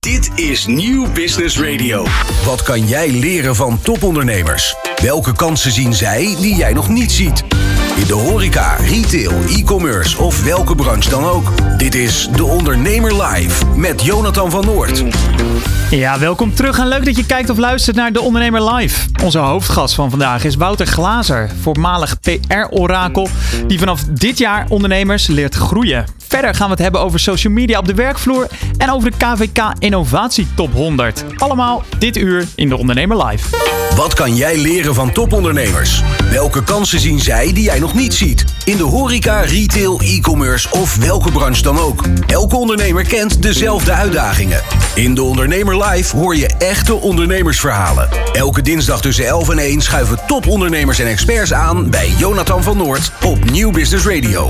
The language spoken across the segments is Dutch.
Dit is Nieuw Business Radio. Wat kan jij leren van topondernemers? Welke kansen zien zij die jij nog niet ziet? In de horeca, retail, e-commerce of welke branche dan ook. Dit is De Ondernemer Live met Jonathan van Noord. Ja, welkom terug en leuk dat je kijkt of luistert naar De Ondernemer Live. Onze hoofdgast van vandaag is Wouter Glazer, voormalig PR-orakel, die vanaf dit jaar ondernemers leert groeien. Verder gaan we het hebben over social media op de werkvloer en over de KVK Innovatie Top 100. Allemaal dit uur in De Ondernemer Live. Wat kan jij leren van topondernemers? Welke kansen zien zij die jij nog niet ziet? In de horeca, retail, e-commerce of welke branche dan ook. Elke ondernemer kent dezelfde uitdagingen. In De Ondernemer Live hoor je echte ondernemersverhalen. Elke dinsdag tussen 11 en 1 schuiven topondernemers en experts aan bij Jonathan van Noord op Nieuw Business Radio.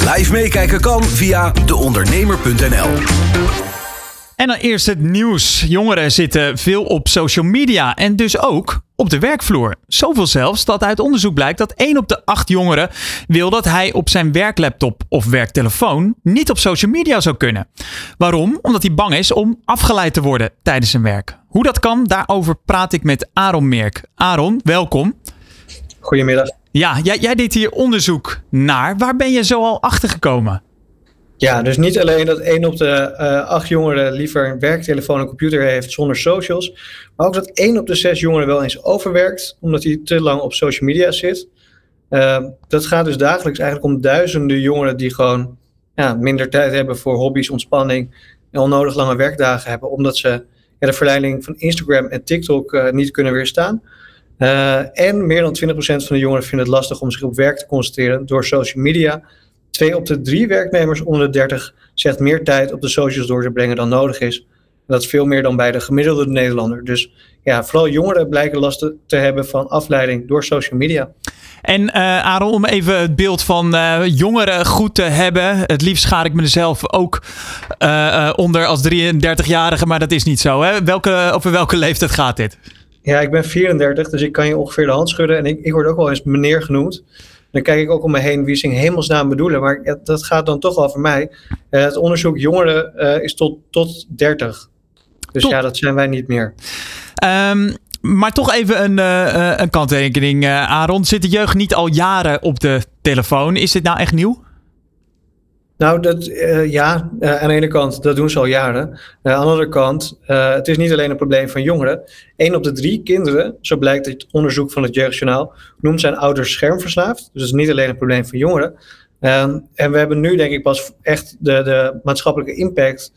Live meekijken kan via deondernemer.nl. En dan eerst het nieuws. Jongeren zitten veel op social media en dus ook op de werkvloer. Zoveel zelfs dat uit onderzoek blijkt dat 1 op de 8 jongeren wil dat hij op zijn werklaptop of werktelefoon niet op social media zou kunnen. Waarom? Omdat hij bang is om afgeleid te worden tijdens zijn werk. Hoe dat kan, daarover praat ik met Aaron Merk. Aaron, welkom. Goedemiddag. Ja, jij, jij deed hier onderzoek naar. Waar ben je zo al achter gekomen? Ja, dus niet alleen dat één op de uh, acht jongeren liever een werktelefoon en computer heeft zonder socials, maar ook dat één op de zes jongeren wel eens overwerkt omdat hij te lang op social media zit. Uh, dat gaat dus dagelijks eigenlijk om duizenden jongeren die gewoon ja, minder tijd hebben voor hobby's, ontspanning en onnodig lange werkdagen hebben, omdat ze ja, de verleiding van Instagram en TikTok uh, niet kunnen weerstaan. En meer dan 20% van de jongeren vinden het lastig om zich op werk te concentreren door social media. Twee op de drie werknemers onder de 30 zegt meer tijd op de socials door te brengen dan nodig is. Dat is veel meer dan bij de gemiddelde Nederlander. Dus ja, vooral jongeren blijken last te hebben van afleiding door social media. En uh, Aaron, om even het beeld van uh, jongeren goed te hebben. Het liefst schaar ik mezelf ook onder als 33-jarige, maar dat is niet zo. Hè? Welke, over welke leeftijd gaat dit? Ja, ik ben 34, dus ik kan je ongeveer de hand schudden. En ik, ik word ook wel eens meneer genoemd. Dan kijk ik ook om me heen wie ze in hemelsnaam bedoelen. Maar ja, dat gaat dan toch over mij. Uh, het onderzoek jongeren uh, is tot, tot 30. Dus ja, dat zijn wij niet meer. Um, maar toch even een, uh, een kanttekening, Aaron. Zit de jeugd niet al jaren op de telefoon? Is dit nou echt nieuw? Nou, dat, uh, ja, uh, aan de ene kant, dat doen ze al jaren. Uh, aan de andere kant, het is niet alleen een probleem van jongeren. Eén op de drie kinderen, zo blijkt uit onderzoek van het Jeugdjournaal, noemt zijn ouders schermverslaafd. Dus dat is niet alleen een probleem van jongeren. Um, en we hebben nu denk ik pas echt de, de maatschappelijke impact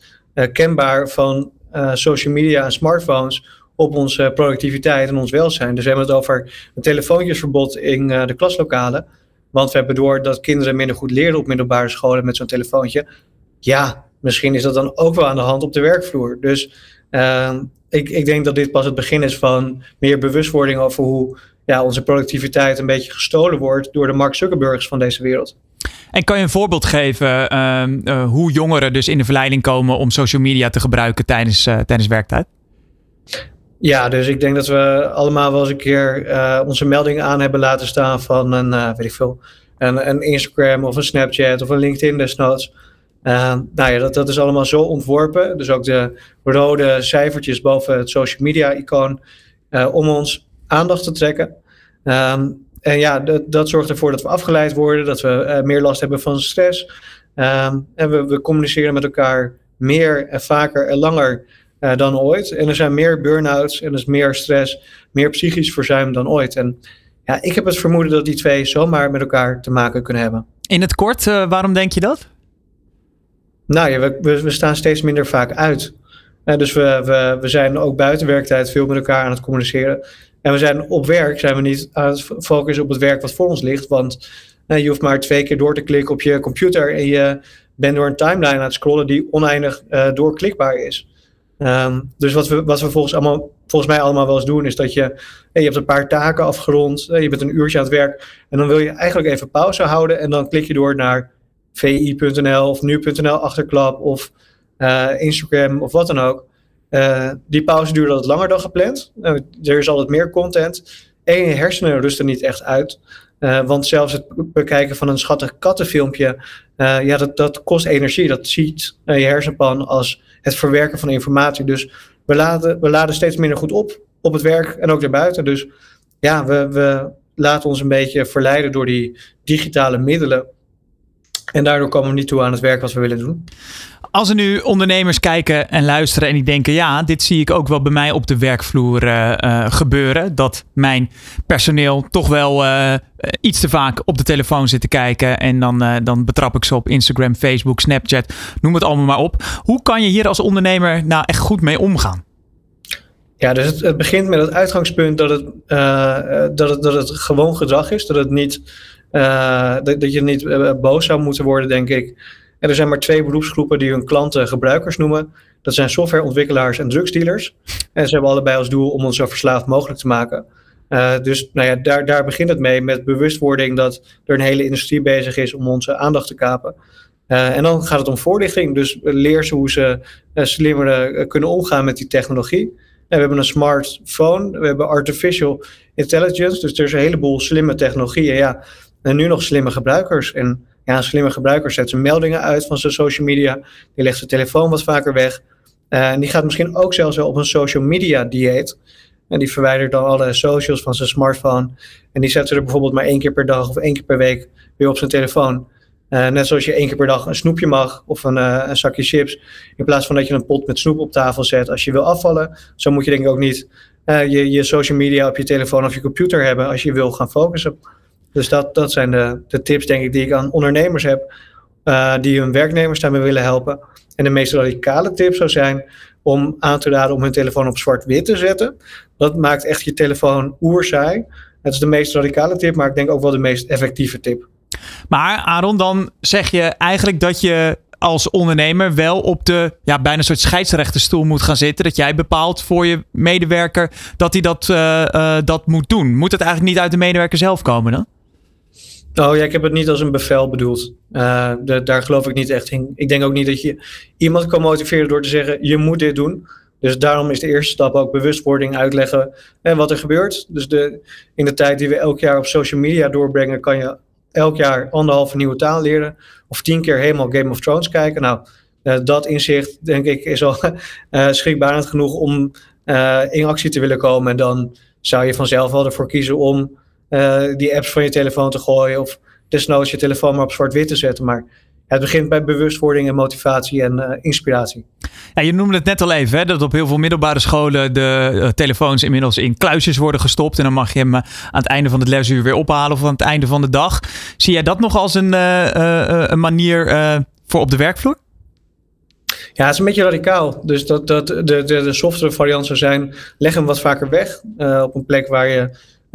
kenbaar van social media en smartphones op onze productiviteit en ons welzijn. Dus we hebben het over een telefoontjesverbod in de klaslokalen. Want we hebben door dat kinderen minder goed leren op middelbare scholen met zo'n telefoontje. Ja, misschien is dat dan ook wel aan de hand op de werkvloer. Dus uh, ik, ik denk dat dit pas het begin is van meer bewustwording over hoe ja, onze productiviteit een beetje gestolen wordt door de Mark Zuckerbergs van deze wereld. En kan je een voorbeeld geven uh, uh, hoe jongeren dus in de verleiding komen om social media te gebruiken tijdens, uh, tijdens werktijd? Ja, dus ik denk dat we allemaal wel eens een keer uh, onze melding aan hebben laten staan van een, uh, weet ik veel, een, een, Instagram of een Snapchat of een LinkedIn desnoods. Uh, nou ja, dat, dat is allemaal zo ontworpen. Dus ook de rode cijfertjes boven het social media icoon om ons aandacht te trekken. Um, en ja, dat, dat zorgt ervoor dat we afgeleid worden, dat we meer last hebben van stress. Um, en we, we communiceren met elkaar meer en vaker en langer uh, dan ooit. En er zijn meer burn-outs en er is meer stress, meer psychisch verzuim dan ooit. En ja, ik heb het vermoeden dat die twee zomaar met elkaar te maken kunnen hebben. In het kort, uh, waarom denk je dat? Nou ja, we, we, we staan steeds minder vaak uit. Uh, dus we, we, we zijn ook buiten werktijd veel met elkaar aan het communiceren. En we zijn op werk zijn we niet aan het focussen op het werk wat voor ons ligt. Want je hoeft maar twee keer door te klikken op je computer en je bent door een timeline aan het scrollen die oneindig doorklikbaar is. Um, dus wat we, we volgens, allemaal, volgens mij allemaal wel eens doen, is dat je, hey, je hebt een paar taken afgerond, je bent een uurtje aan het werk en dan wil je eigenlijk even pauze houden en dan klik je door naar vi.nl of nu.nl achterklap of uh, Instagram of wat dan ook. Uh, die pauze duurt altijd langer dan gepland. Uh, er is altijd meer content. En je hersenen rusten niet echt uit. Uh, want zelfs het bekijken van een schattig kattenfilmpje, ja, dat, dat kost energie. Dat ziet je hersenpan als het verwerken van informatie. Dus we laden, we laden steeds minder goed op op het werk en ook daarbuiten. Dus ja, we, we laten ons een beetje verleiden door die digitale middelen. En daardoor komen we niet toe aan het werk wat we willen doen. Als er nu ondernemers kijken en luisteren en die denken: ja, dit zie ik ook wel bij mij op de werkvloer uh, gebeuren. Dat mijn personeel toch wel uh, iets te vaak op de telefoon zit te kijken. En dan, dan betrap ik ze op Instagram, Facebook, Snapchat, noem het allemaal maar op. Hoe kan je hier als ondernemer nou echt goed mee omgaan? Ja, dus het, begint met het uitgangspunt dat het, dat, dat het gewoon gedrag is. Dat, het niet, dat, dat je niet boos zou moeten worden, denk ik. Er zijn maar twee beroepsgroepen die hun klanten gebruikers noemen. Dat zijn softwareontwikkelaars en drugsdealers. En ze hebben allebei als doel om ons zo verslaafd mogelijk te maken. Uh, dus nou ja, daar, daar begint het mee met bewustwording dat er een hele industrie bezig is om onze aandacht te kapen. Uh, en dan gaat het om voorlichting. Dus leer ze hoe ze uh, slimmer kunnen omgaan met die technologie. En we hebben een smartphone, we hebben artificial intelligence. Dus er is een heleboel slimme technologieën. Ja, en nu nog slimme gebruikers. En ja, een slimme gebruiker zet zijn meldingen uit van zijn social media. Die legt zijn telefoon wat vaker weg. Uh, en die gaat misschien ook zelfs wel op een social media dieet. En die verwijdert dan alle socials van zijn smartphone. En die zet ze er bijvoorbeeld maar één keer per dag of één keer per week weer op zijn telefoon. Uh, net zoals je één keer per dag een snoepje mag of een, uh, een, zakje chips. In plaats van dat je een pot met snoep op tafel zet als je wil afvallen. Zo moet je denk ik ook niet je, je social media op je telefoon of je computer hebben als je wil gaan focussen. Dus dat, dat zijn de, de tips, denk ik, die ik aan ondernemers heb. Uh, die hun werknemers daarmee willen helpen. En de meest radicale tip zou zijn om aan te raden om hun telefoon op zwart-wit te zetten. Dat maakt echt je telefoon oerzaai. Dat is de meest radicale tip, maar ik denk ook wel de meest effectieve tip. Maar Aaron, dan zeg je eigenlijk dat je als ondernemer wel op de ja, bijna een soort scheidsrechterstoel moet gaan zitten. Dat jij bepaalt voor je medewerker dat hij dat, uh, uh, dat moet doen. Moet het eigenlijk niet uit de medewerker zelf komen dan? Oh ja, ik heb het niet als een bevel bedoeld. De, daar geloof ik niet echt in. Ik denk ook niet dat je iemand kan motiveren door te zeggen: je moet dit doen. Dus daarom is de eerste stap ook bewustwording uitleggen en wat er gebeurt. Dus de, in de tijd die we elk jaar op social media doorbrengen, kan je elk jaar anderhalve nieuwe taal leren. Of tien keer helemaal Game of Thrones kijken. Nou, uh, dat inzicht, denk ik, is al uh, schrikbarend genoeg om in actie te willen komen. En dan zou je vanzelf wel ervoor kiezen om uh, die apps van je telefoon te gooien of desnoods je telefoon maar op zwart-wit te zetten. Maar het begint bij bewustwording en motivatie en uh, inspiratie. Ja, je noemde het net al even, hè, dat op heel veel middelbare scholen de uh, telefoons inmiddels in kluisjes worden gestopt. En dan mag je hem aan het einde van het lesuur weer ophalen of aan het einde van de dag. Zie jij dat nog als een, een manier voor op de werkvloer? Ja, het is een beetje radicaal. Dus dat, dat de, de, de softere variant zou zijn, leg hem wat vaker weg. op een plek waar je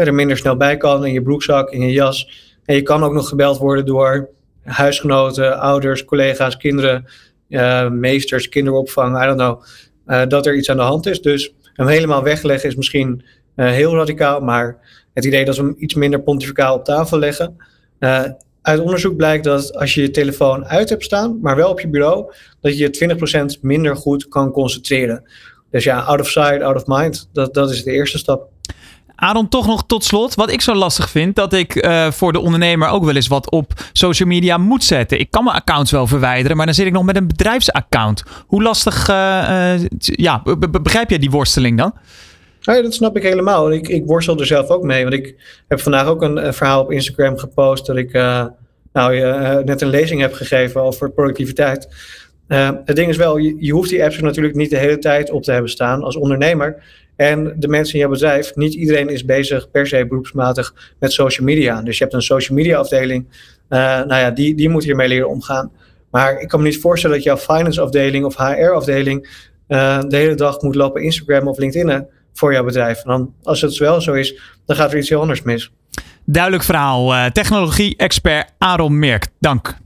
er minder snel bij kan in je broekzak, in je jas. En je kan ook nog gebeld worden door huisgenoten, ouders, collega's, kinderen, uh, meesters, kinderopvang, I don't know. Uh, dat er iets aan de hand is. Dus hem helemaal wegleggen is misschien uh, heel radicaal, maar het idee dat we hem iets minder pontificaal op tafel leggen. uit onderzoek blijkt dat als je je telefoon uit hebt staan, maar wel op je bureau, dat je je 20% minder goed kan concentreren. Dus ja, out of sight, out of mind, dat, dat is de eerste stap. Aaron, toch nog tot slot. Wat ik zo lastig vind, dat ik uh, voor de ondernemer ook wel eens wat op social media moet zetten. Ik kan mijn accounts wel verwijderen, maar dan zit ik nog met een bedrijfsaccount. Hoe lastig, uh, uh, ja, begrijp jij die worsteling dan? Ja, dat snap ik helemaal. Ik, ik worstel er zelf ook mee. Want ik heb vandaag ook een, verhaal op Instagram gepost dat ik nou, net een lezing heb gegeven over productiviteit. het ding is wel, je, je hoeft die apps natuurlijk niet de hele tijd op te hebben staan als ondernemer. En de mensen in jouw bedrijf, niet iedereen is bezig per se beroepsmatig met social media. Dus je hebt een social media afdeling, uh, nou ja, die, die moet hiermee leren omgaan. Maar ik kan me niet voorstellen dat jouw finance afdeling of HR afdeling uh, de hele dag moet lopen Instagram of LinkedIn voor jouw bedrijf. En dan, als het wel zo is, dan gaat er iets heel anders mis. Duidelijk verhaal. Uh, Technologie-expert Aaron Merk, dank.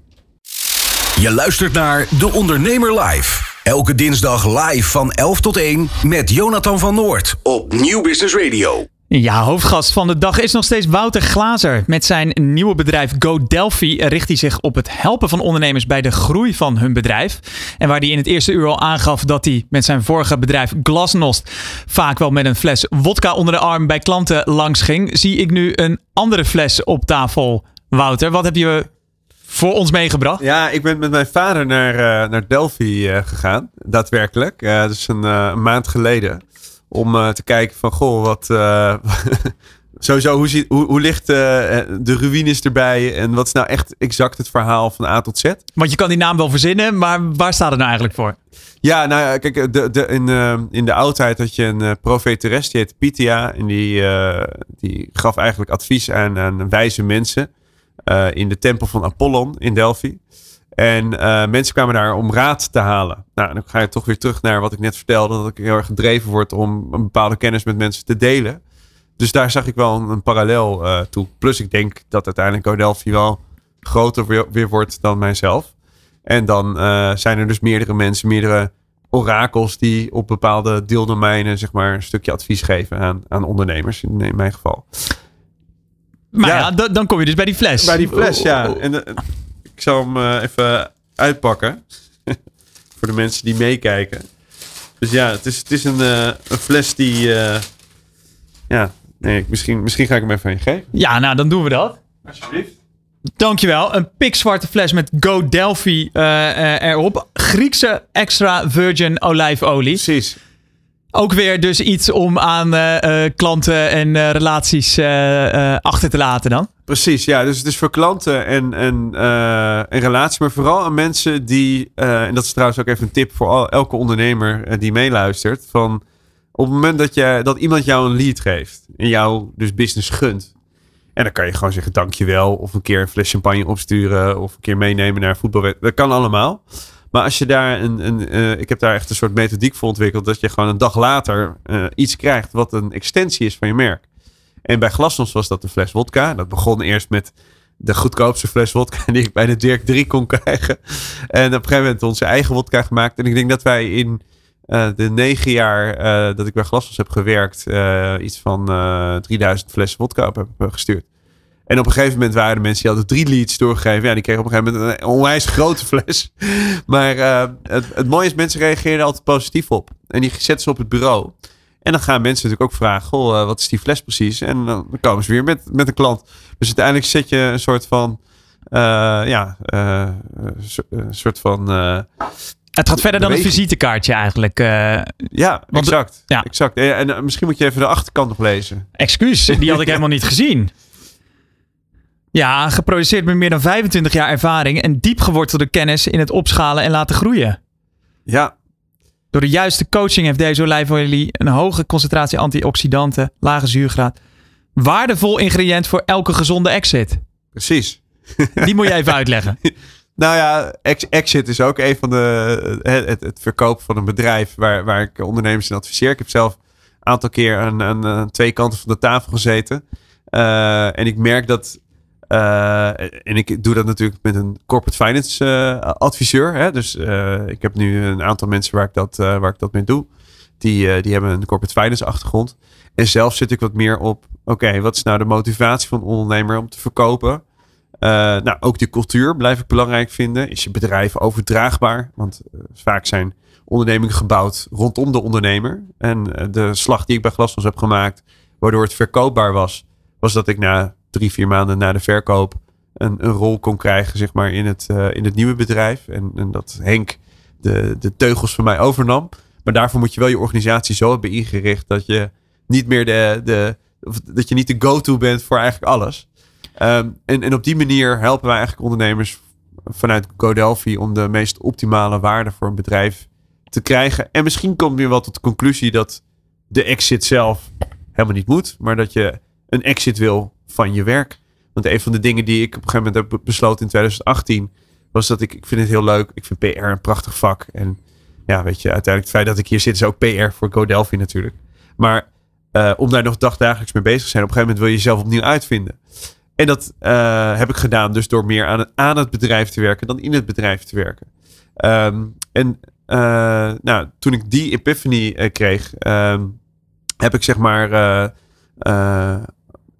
Je luistert naar De Ondernemer Live. Elke dinsdag live van 11 tot 1 met Jonathan van Noord op Nieuw Business Radio. Ja, hoofdgast van de dag is nog steeds Wouter Glazer. Met zijn nieuwe bedrijf GoDelphi richt hij zich op het helpen van ondernemers bij de groei van hun bedrijf. En waar hij in het eerste uur al aangaf dat hij met zijn vorige bedrijf Glasnost vaak wel met een fles wodka onder de arm bij klanten langs ging, zie ik nu een andere fles op tafel. Wouter, wat heb je voor ons meegebracht. Ja, ik ben met mijn vader naar, uh, naar Delphi uh, gegaan. Daadwerkelijk. Uh, dus een, een, maand geleden. Om te kijken van, goh, wat... sowieso, hoe, ziet, hoe, hoe ligt de ruïnes erbij? En wat is nou echt exact het verhaal van A tot Z? Want je kan die naam wel verzinnen, maar waar staat het nou eigenlijk voor? Ja, nou kijk, de, de, in, in de oudheid had je een profeteres, die heette Pythia. En die, die gaf eigenlijk advies aan, aan wijze mensen. Uh, in de tempel van Apollon in Delphi. En uh, mensen kwamen daar om raad te halen. Nou, dan ga je toch weer terug naar wat ik net vertelde. Dat ik heel erg gedreven word om een bepaalde kennis met mensen te delen. Dus daar zag ik wel een, een parallel uh, toe. Plus ik denk dat uiteindelijk Go Delphi wel groter weer, wordt dan mijzelf. En dan zijn er dus meerdere mensen, meerdere orakels die op bepaalde deeldomeinen zeg maar een stukje advies geven aan, aan ondernemers in mijn geval. Maar ja, dan kom je dus bij die fles. Bij die fles, ja. Oh, oh. En uh, ik zal hem uh, even uitpakken. Voor de mensen die meekijken. Dus ja, het is, het is een, uh, een fles die... ja, nee, misschien, misschien ga ik hem even aan je geven. Ja, nou, dan doen we dat. Alsjeblieft. Dankjewel. Een pikzwarte fles met Go Delphi erop. Griekse extra virgin olijfolie. Precies. Ook weer dus iets om aan uh, klanten en uh, relaties achter te laten dan? Precies, ja. Dus het is voor klanten en, en, en relaties, maar vooral aan mensen die, en dat is trouwens ook even een tip voor al, elke ondernemer die meeluistert, van op het moment dat, je, dat iemand jou een lead geeft en jou dus business gunt, en dan kan je gewoon zeggen dankjewel of een keer een fles champagne opsturen of een keer meenemen naar voetbal. Dat kan allemaal. Maar als je daar een, een uh, ik heb daar echt een soort methodiek voor ontwikkeld, dat je gewoon een dag later uh, iets krijgt wat een extensie is van je merk. En bij Glasnost was dat de fles wodka. Dat begon eerst met de goedkoopste fles wodka die ik bij de Dirk 3 kon krijgen. En op een gegeven moment onze eigen wodka gemaakt. En ik denk dat wij in uh, de negen jaar dat ik bij Glasnost heb gewerkt, iets van 3000 flessen wodka op hebben gestuurd. En op een gegeven moment waren er mensen die hadden drie leads doorgegeven. Ja, die kregen op een gegeven moment een onwijs grote fles. Maar uh, het, het mooie is, mensen reageren altijd positief op. En die zetten ze op het bureau. En dan gaan mensen natuurlijk ook vragen: Goh, uh, wat is die fles precies? En dan komen ze weer met, met een klant. Dus uiteindelijk zet je een soort van. Uh, ja, een soort van. het gaat verder dan een visitekaartje eigenlijk. ja, exact. Ja. exact. En misschien moet je even de achterkant nog lezen. Excuus, die had ik helemaal niet gezien. Ja, geproduceerd met meer dan 25 jaar ervaring en diep gewortelde kennis in het opschalen en laten groeien. Ja. Door de juiste coaching heeft deze olijfolie een hoge concentratie antioxidanten, lage zuurgraad. Waardevol ingrediënt voor elke gezonde exit. Precies. Die moet je even uitleggen. Nou ja, exit is ook een van de. Het, het, verkoop van een bedrijf waar, waar ik ondernemers in adviseer. Ik heb zelf een aantal keer aan, aan, twee kanten van de tafel gezeten. Uh, en ik merk dat uh, en ik doe dat natuurlijk met een corporate finance uh, adviseur. Hè? Dus uh, ik heb nu een aantal mensen waar ik dat, waar ik dat mee doe. Die, die hebben een corporate finance achtergrond. En zelf zit ik wat meer op, oké, wat is nou de motivatie van een ondernemer om te verkopen? nou, ook die cultuur blijf ik belangrijk vinden. Is je bedrijf overdraagbaar? Want vaak zijn ondernemingen gebouwd rondom de ondernemer. En de slag die ik bij Glasnost heb gemaakt, waardoor het verkoopbaar was, was dat ik na drie, vier maanden na de verkoop een, een rol kon krijgen, zeg maar, in het, uh, in het nieuwe bedrijf. En, en dat Henk de, de teugels van mij overnam. Maar daarvoor moet je wel je organisatie zo hebben ingericht dat je niet meer de, de dat je niet de go-to bent voor eigenlijk alles. Um, en, en op die manier helpen wij eigenlijk ondernemers vanuit GoDelphi om de meest optimale waarde voor een bedrijf te krijgen. En misschien kom je wel tot de conclusie dat de exit zelf helemaal niet moet, maar dat je een exit wil van je werk. Want een van de dingen die ik op een gegeven moment heb besloten in 2018 was dat ik, ik vind het heel leuk. Ik vind PR een prachtig vak. En ja, weet je, uiteindelijk het feit dat ik hier zit is ook PR voor GoDelphi natuurlijk. Maar uh, om daar nog dagdagelijks mee bezig te zijn, op een gegeven moment wil je jezelf opnieuw uitvinden. En dat uh, heb ik gedaan dus door meer aan het, aan het bedrijf te werken dan in het bedrijf te werken. Um, en uh, nou, toen ik die epiphany kreeg, um, heb ik zeg maar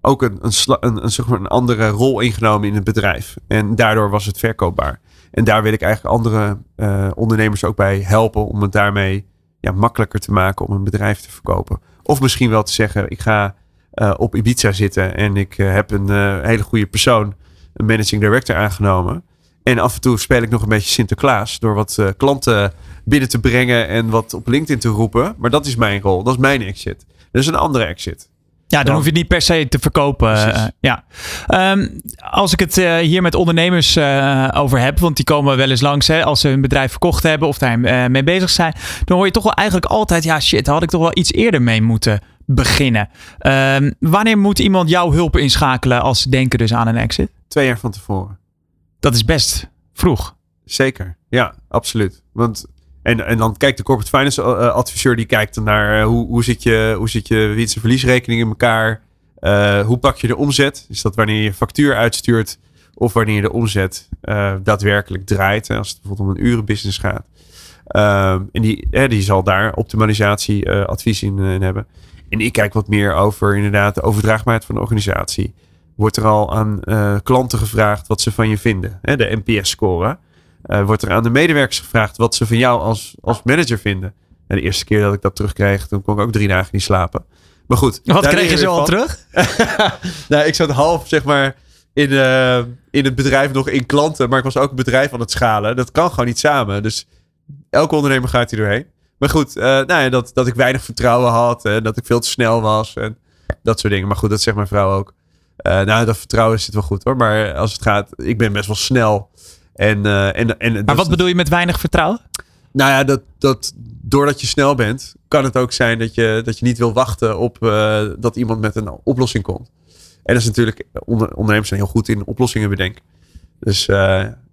ook een, een, een, zeg maar een andere rol ingenomen in het bedrijf. En daardoor was het verkoopbaar. En daar wil ik eigenlijk andere uh, ondernemers ook bij helpen om het daarmee ja, makkelijker te maken om een bedrijf te verkopen. Of misschien wel te zeggen, ik ga uh, op Ibiza zitten en ik uh, heb een hele goede persoon, een managing director aangenomen. En af en toe speel ik nog een beetje Sinterklaas. Door wat klanten binnen te brengen en wat op LinkedIn te roepen. Maar dat is mijn rol. Dat is mijn exit. Dat is een andere exit. Ja, dan hoef je het niet per se te verkopen. Uh, ja. Um, als ik het uh, hier met ondernemers uh, over heb, want die komen wel eens langs hè, als ze hun bedrijf verkocht hebben of daar mee bezig zijn, dan hoor je toch wel eigenlijk altijd, ja shit, had ik toch wel iets eerder mee moeten beginnen. Um, wanneer moet iemand jouw hulp inschakelen als ze denken dus aan een exit? Twee jaar van tevoren. Dat is best vroeg. Zeker, ja, absoluut. Want en, en dan kijkt de corporate finance uh, adviseur die kijkt naar uh, hoe, hoe, zit je, hoe zit je winst- en verliesrekening in elkaar? Hoe pak je de omzet? Is dat wanneer je factuur uitstuurt of wanneer de omzet daadwerkelijk draait? Als het bijvoorbeeld om een urenbusiness gaat. Ehm, en die, die zal daar optimalisatie advies in, in, hebben. En ik kijk wat meer over inderdaad de overdraagbaarheid van de organisatie. Wordt er al aan klanten gevraagd wat ze van je vinden? Hè, de NPS-score. Uh, wordt er aan de medewerkers gevraagd wat ze van jou als, als manager vinden. En de eerste keer dat ik dat terugkreeg, toen kon ik ook drie dagen niet slapen. Maar goed. Wat kreeg je zo al terug? nou, ik zat half, zeg maar, in, uh, in het bedrijf nog in klanten. Maar ik was ook een bedrijf aan het schalen. Dat kan gewoon niet samen. Dus elke ondernemer gaat hier doorheen. Maar goed, uh, nou ja, dat, dat ik weinig vertrouwen had. En dat ik veel te snel was. En dat soort dingen. Maar goed, dat zegt mijn vrouw ook. nou, dat vertrouwen zit wel goed hoor. Maar als het gaat, ik ben best wel snel. En, uh, en, en, maar wat bedoel je met weinig vertrouwen? Nou ja, dat, dat doordat je snel bent, kan het ook zijn dat je, dat je niet wil wachten op uh, dat iemand met een oplossing komt. En dat is natuurlijk, onder, ondernemers zijn heel goed in oplossingen bedenken. Dus uh,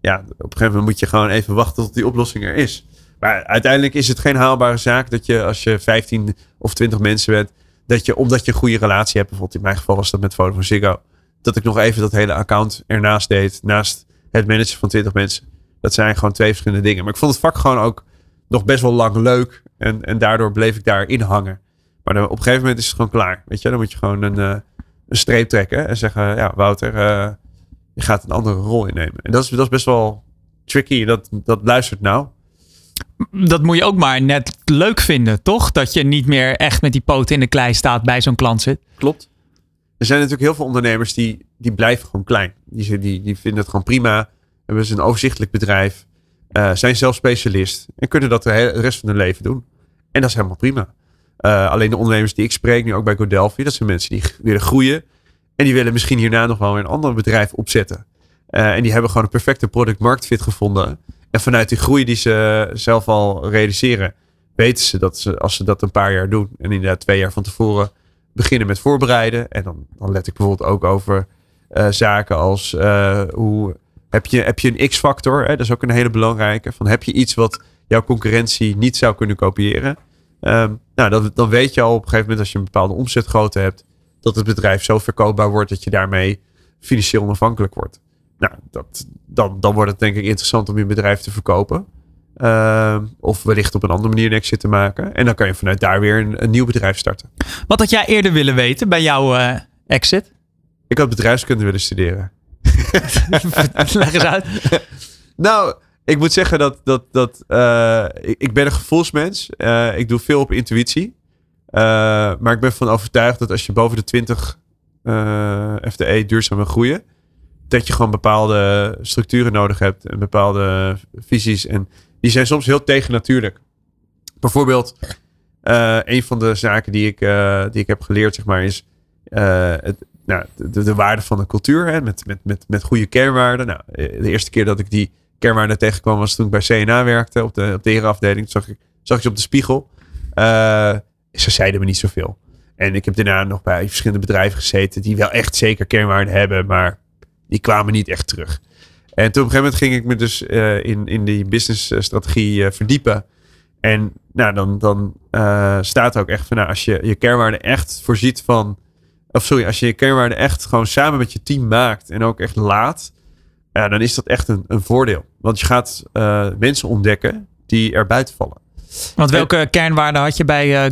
ja, op een gegeven moment moet je gewoon even wachten tot die oplossing er is. Maar uiteindelijk is het geen haalbare zaak dat je als je 15 of 20 mensen bent, dat je omdat je een goede relatie hebt, bijvoorbeeld in mijn geval was dat met Vodafone Ziggo, dat ik nog even dat hele account ernaast deed, naast het managen van 20 mensen. Dat zijn gewoon twee verschillende dingen. Maar ik vond het vak gewoon ook nog best wel lang leuk. En, en daardoor bleef ik daarin hangen. Maar dan, op een gegeven moment is het gewoon klaar. Weet je, dan moet je gewoon een, uh, een streep trekken en zeggen: Ja, Wouter, uh, je gaat een andere rol innemen. En dat is, dat is best wel tricky. Dat, dat luistert nou. Dat moet je ook maar net leuk vinden, toch? Dat je niet meer echt met die poten in de klei staat bij zo'n klant zit. Klopt er zijn natuurlijk heel veel ondernemers die, die blijven gewoon klein. Die, die, die vinden het gewoon prima. Hebben ze een overzichtelijk bedrijf. Uh, zijn zelf specialist. En kunnen dat de, rest van hun leven doen. En dat is helemaal prima. Uh, alleen de ondernemers die ik spreek, nu ook bij Godelphi, dat zijn mensen die willen groeien. En die willen misschien hierna nog wel een ander bedrijf opzetten. Uh, en die hebben gewoon een perfecte product market fit gevonden. En vanuit die groei die ze zelf al realiseren, weten ze dat ze, als ze dat een paar jaar doen. En inderdaad twee jaar van tevoren beginnen met voorbereiden. En dan, dan let ik bijvoorbeeld ook over zaken als uh, hoe heb je, heb je een X-factor? Dat is ook een hele belangrijke. Van heb je iets wat jouw concurrentie niet zou kunnen kopiëren? Um, nou, dat, dan weet je al op een gegeven moment als je een bepaalde omzetgrootte hebt, dat het bedrijf zo verkoopbaar wordt dat je daarmee financieel onafhankelijk wordt. Nou, dat, dan, dan wordt het denk ik interessant om je bedrijf te verkopen. Uh, of wellicht op een andere manier een exit te maken. En dan kan je vanuit daar weer een, nieuw bedrijf starten. Wat had jij eerder willen weten bij jouw uh, exit? Ik had bedrijfskunde willen studeren. Leg eens uit. nou, ik moet zeggen dat, dat, dat uh, ik, ik, ben een gevoelsmens. Uh, ik doe veel op intuïtie. maar ik ben van overtuigd dat als je boven de 20 FTE duurzaam wil groeien, dat je gewoon bepaalde structuren nodig hebt en bepaalde visies. En die zijn soms heel tegennatuurlijk. Bijvoorbeeld, een van de zaken die ik, die ik heb geleerd, zeg maar, is het, nou, de, de, waarde van de cultuur. Hè, met, met, met, met goede kernwaarden. Nou, de eerste keer dat ik die kernwaarden tegenkwam was toen ik bij CNA werkte op de, op de zag ik, zag ik op de spiegel. ze zeiden me niet zoveel. En ik heb daarna nog bij verschillende bedrijven gezeten die wel echt zeker kernwaarden hebben, maar die kwamen niet echt terug. En toen op een gegeven moment ging ik me dus uh, in, in die businessstrategie uh, verdiepen. En nou, dan, dan staat ook echt van, nou, als je je kernwaarden echt voorziet van, of sorry, als je je kernwaarden echt gewoon samen met je team maakt en ook echt laat, ja, dan is dat echt een, een voordeel. Want je gaat mensen ontdekken die er buiten vallen. Want welke en, kernwaarden had je bij?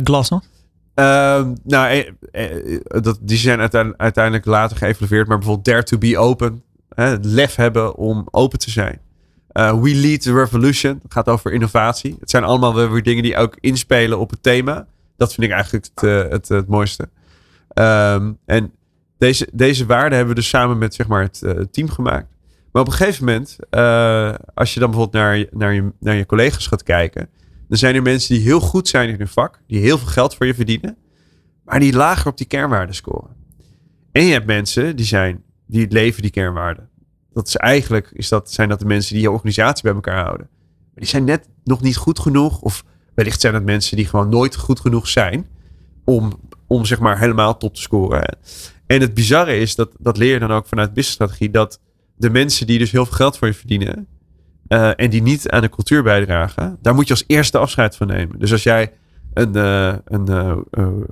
Uh, nou, eh, eh, dat, die zijn uiteindelijk, uiteindelijk later geëvalueerd. Maar bijvoorbeeld dare to be open. Hè, het lef hebben om open te zijn. Uh, we lead the revolution. Het gaat over innovatie. Het zijn allemaal weer dingen die ook inspelen op het thema. Dat vind ik eigenlijk het, het, het, mooiste. Um, en deze, deze waarden hebben we dus samen met zeg maar, het uh, team gemaakt. Maar op een gegeven moment, uh, als je dan bijvoorbeeld naar, naar, je, naar je collega's gaat kijken, dan zijn er mensen die heel goed zijn in hun vak, die heel veel geld voor je verdienen, maar die lager op die kernwaarden scoren. En je hebt mensen die zijn, die leven die kernwaarden. Dat is eigenlijk, is dat, zijn dat de mensen die je organisatie bij elkaar houden. Maar die zijn net nog niet goed genoeg, of wellicht zijn het mensen die gewoon nooit goed genoeg zijn om, om zeg maar helemaal top te scoren. En het bizarre is, dat, dat leer je dan ook vanuit businessstrategie, dat de mensen die dus heel veel geld voor je verdienen uh, en die niet aan de cultuur bijdragen, daar moet je als eerste afscheid van nemen. Dus als jij een, uh, een uh,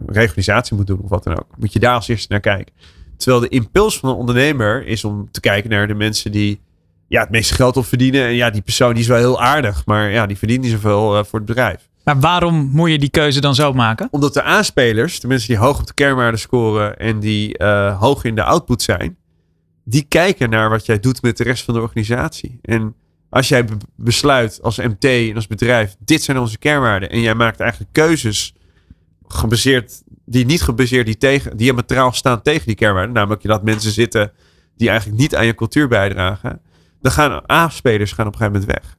reorganisatie moet doen of wat dan ook, moet je daar als eerste naar kijken. Terwijl de impuls van een ondernemer is om te kijken naar de mensen die ja, het meeste geld op verdienen. En ja, die persoon die is wel heel aardig, maar ja, die verdient niet zoveel voor het bedrijf. Maar waarom moet je die keuze dan zo maken? Omdat de aanspelers, de mensen die hoog op de kernwaarden scoren en die hoog in de output zijn, die kijken naar wat jij doet met de rest van de organisatie. En als jij besluit als MT en als bedrijf, dit zijn onze kernwaarden. En jij maakt eigenlijk keuzes gebaseerd, die niet gebaseerd, die tegen, diametraal staan tegen die kernwaarden. Namelijk dat mensen zitten die eigenlijk niet aan je cultuur bijdragen. Dan gaan A-spelers gaan op een gegeven moment weg.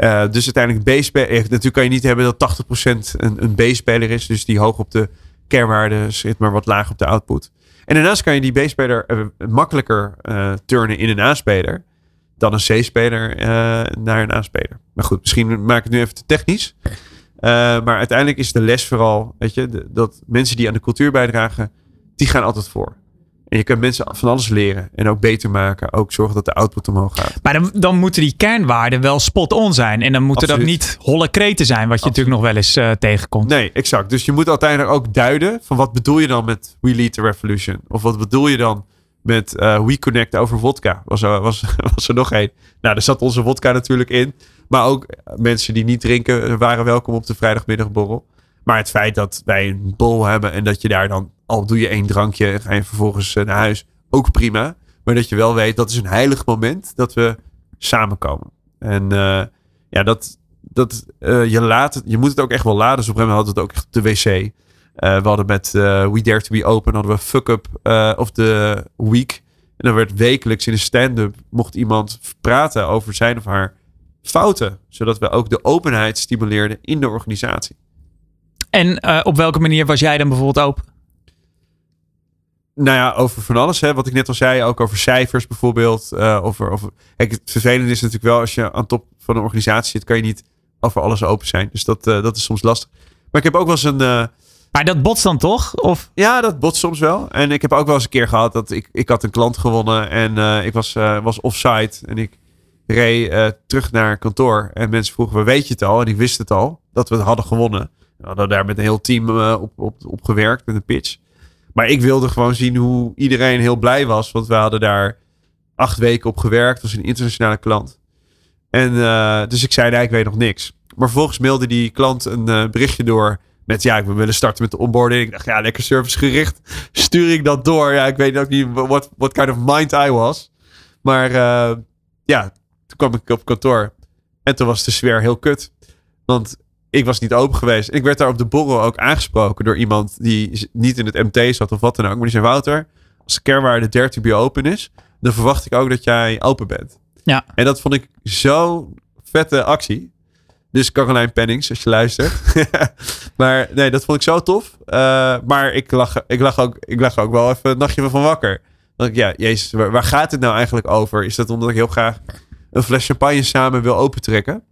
Uh, dus uiteindelijk B-speler. Eh, natuurlijk kan je niet hebben dat 80% een, een B-speler is. Dus die hoog op de kernwaarden zit, maar wat laag op de output. En daarnaast kan je die B-speler uh, makkelijker turnen in een A-speler dan een C-speler naar een A-speler. Maar goed, misschien maak ik het nu even te technisch. maar uiteindelijk is de les vooral, weet je, dat mensen die aan de cultuur bijdragen, die gaan altijd voor. En je kunt mensen van alles leren en ook beter maken. Ook zorgen dat de output omhoog gaat. Maar dan, dan moeten die kernwaarden wel spot-on zijn. En dan moeten dat niet holle kreten zijn, wat je natuurlijk nog wel eens uh, tegenkomt. Nee, exact. Dus je moet uiteindelijk ook duiden van wat bedoel je dan met We Lead the Revolution? Of wat bedoel je dan met uh, We Connect over vodka? Was er, was, was er nog één. Nou, daar zat onze vodka natuurlijk in. Maar ook mensen die niet drinken waren welkom op de vrijdagmiddagborrel. Maar het feit dat wij een bol hebben en dat je daar dan al doe je één drankje en ga je vervolgens eh, naar huis, ook prima. Maar dat je wel weet, dat is een heilig moment dat we samenkomen. En uh, ja, dat, dat uh, je laat het, je moet het ook echt wel laden. Dus op een hadden we het ook echt de wc. We hadden met We Dare to Be Open hadden we Fuck Up of the Week. En dan werd wekelijks in een stand-up mocht iemand praten over zijn of haar fouten. Zodat we ook de openheid stimuleerden in de organisatie. En op welke manier was jij dan bijvoorbeeld open? Nou ja, over van alles. Hè. Wat ik net al zei, ook over cijfers bijvoorbeeld. Uh, over, over, kijk, het vervelende is natuurlijk wel als je aan top van een organisatie zit, kan je niet over alles open zijn. Dus dat, uh, dat is soms lastig. Maar ik heb ook wel eens een. Uh, maar dat botst dan toch? Of? Ja, dat botst soms wel. En ik heb ook wel eens een keer gehad dat ik, ik had een klant gewonnen en ik was, was offsite. En ik reed terug naar kantoor. En mensen vroegen, we weet je het al? En ik wist het al, dat we het hadden gewonnen. We hadden daar met een heel team op, op, op gewerkt met een pitch. Maar ik wilde gewoon zien hoe iedereen heel blij was. Want we hadden daar acht weken op gewerkt. Was een internationale klant. En uh, dus ik zei, nee, ik weet nog niks. Maar vervolgens mailde die klant een uh, berichtje door met ja, we willen starten met de onboarding. Ik dacht, ja, lekker servicegericht. Stuur ik dat door? Ja, ik weet ook niet what kind of mind I was. Maar uh, ja, toen kwam ik op kantoor. En toen was de sfeer heel kut. Want ik was niet open geweest. ik werd daar op de borrel ook aangesproken door iemand die niet in het MT zat of wat dan ook. Maar die zei, Wouter, als de kernwaarde 30 bij open is, dan verwacht ik ook dat jij open bent. Ja. En dat vond ik zo vette actie. Dus Caroline Pennings, als je luistert. maar nee, dat vond ik zo tof. Uh, maar ik lag, ik, lag ook, ik lag ook wel even een nachtje van wakker. Dan ja, jezus, waar, waar, gaat het nou eigenlijk over? Is dat omdat ik heel graag een fles champagne samen wil opentrekken?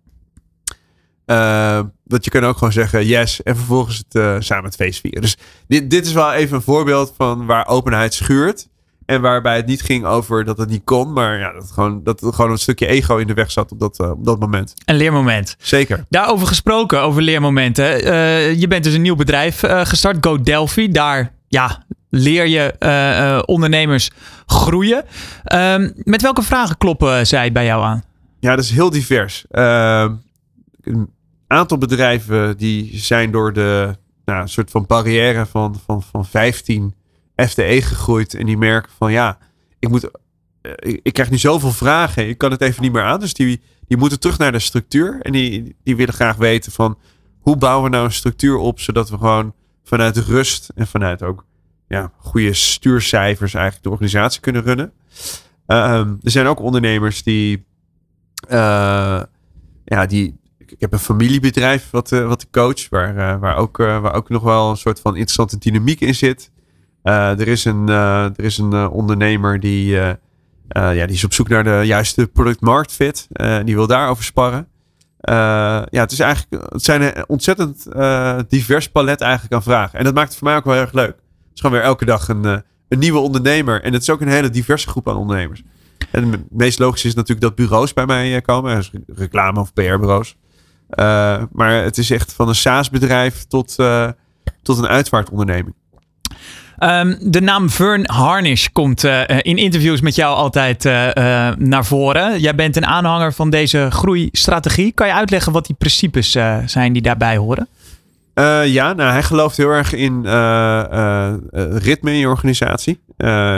Uh, dat je kan ook gewoon zeggen yes en vervolgens het uh, samen het feest vieren. Dus dit, dit is wel even een voorbeeld van waar openheid schuurt. En waarbij het niet ging over dat het niet kon, maar ja, dat, gewoon, dat er gewoon een stukje ego in de weg zat op dat, uh, op dat moment. Een leermoment. Zeker. Daarover gesproken, over leermomenten. je bent dus een nieuw bedrijf gestart, Go Delphi. Daar ja, leer je ondernemers groeien. Ehm, met welke vragen kloppen zij bij jou aan? Ja, dat is heel divers. Aantal bedrijven die zijn door de nou, soort van barrière van, van, van 15 FTE gegroeid. En die merken van ja, ik, moet, eh, ik, krijg nu zoveel vragen. Ik kan het even niet meer aan. Dus die, die moeten terug naar de structuur. En die, die willen graag weten van hoe bouwen we nou een structuur op. Zodat we gewoon vanuit rust en vanuit ook ja, goede stuurcijfers eigenlijk de organisatie kunnen runnen. Ehm, er zijn ook ondernemers die, eh, ja, die, ik heb een familiebedrijf wat, uh, wat ik coach, waar, uh, waar, ook, waar ook nog wel een soort van interessante dynamiek in zit. er is een, er is een ondernemer die, ja, die is op zoek naar de juiste product-market fit. die wil daarover sparren. ja, het, is eigenlijk, het zijn een ontzettend divers palet eigenlijk aan vragen. En dat maakt het voor mij ook wel erg leuk. Het is gewoon weer elke dag een, een nieuwe ondernemer. En het is ook een hele diverse groep aan ondernemers. En het meest logisch is natuurlijk dat bureaus bij mij komen. Reclame- of PR-bureaus. Uh, maar het is echt van een SaaS-bedrijf tot, uh, tot een uitvaartonderneming. Um, de naam Vern Harnish komt uh, in interviews met jou altijd naar voren. Jij bent een aanhanger van deze groeistrategie. Kan je uitleggen wat die principes zijn die daarbij horen? Ja, nou, hij gelooft heel erg in ritme in je organisatie.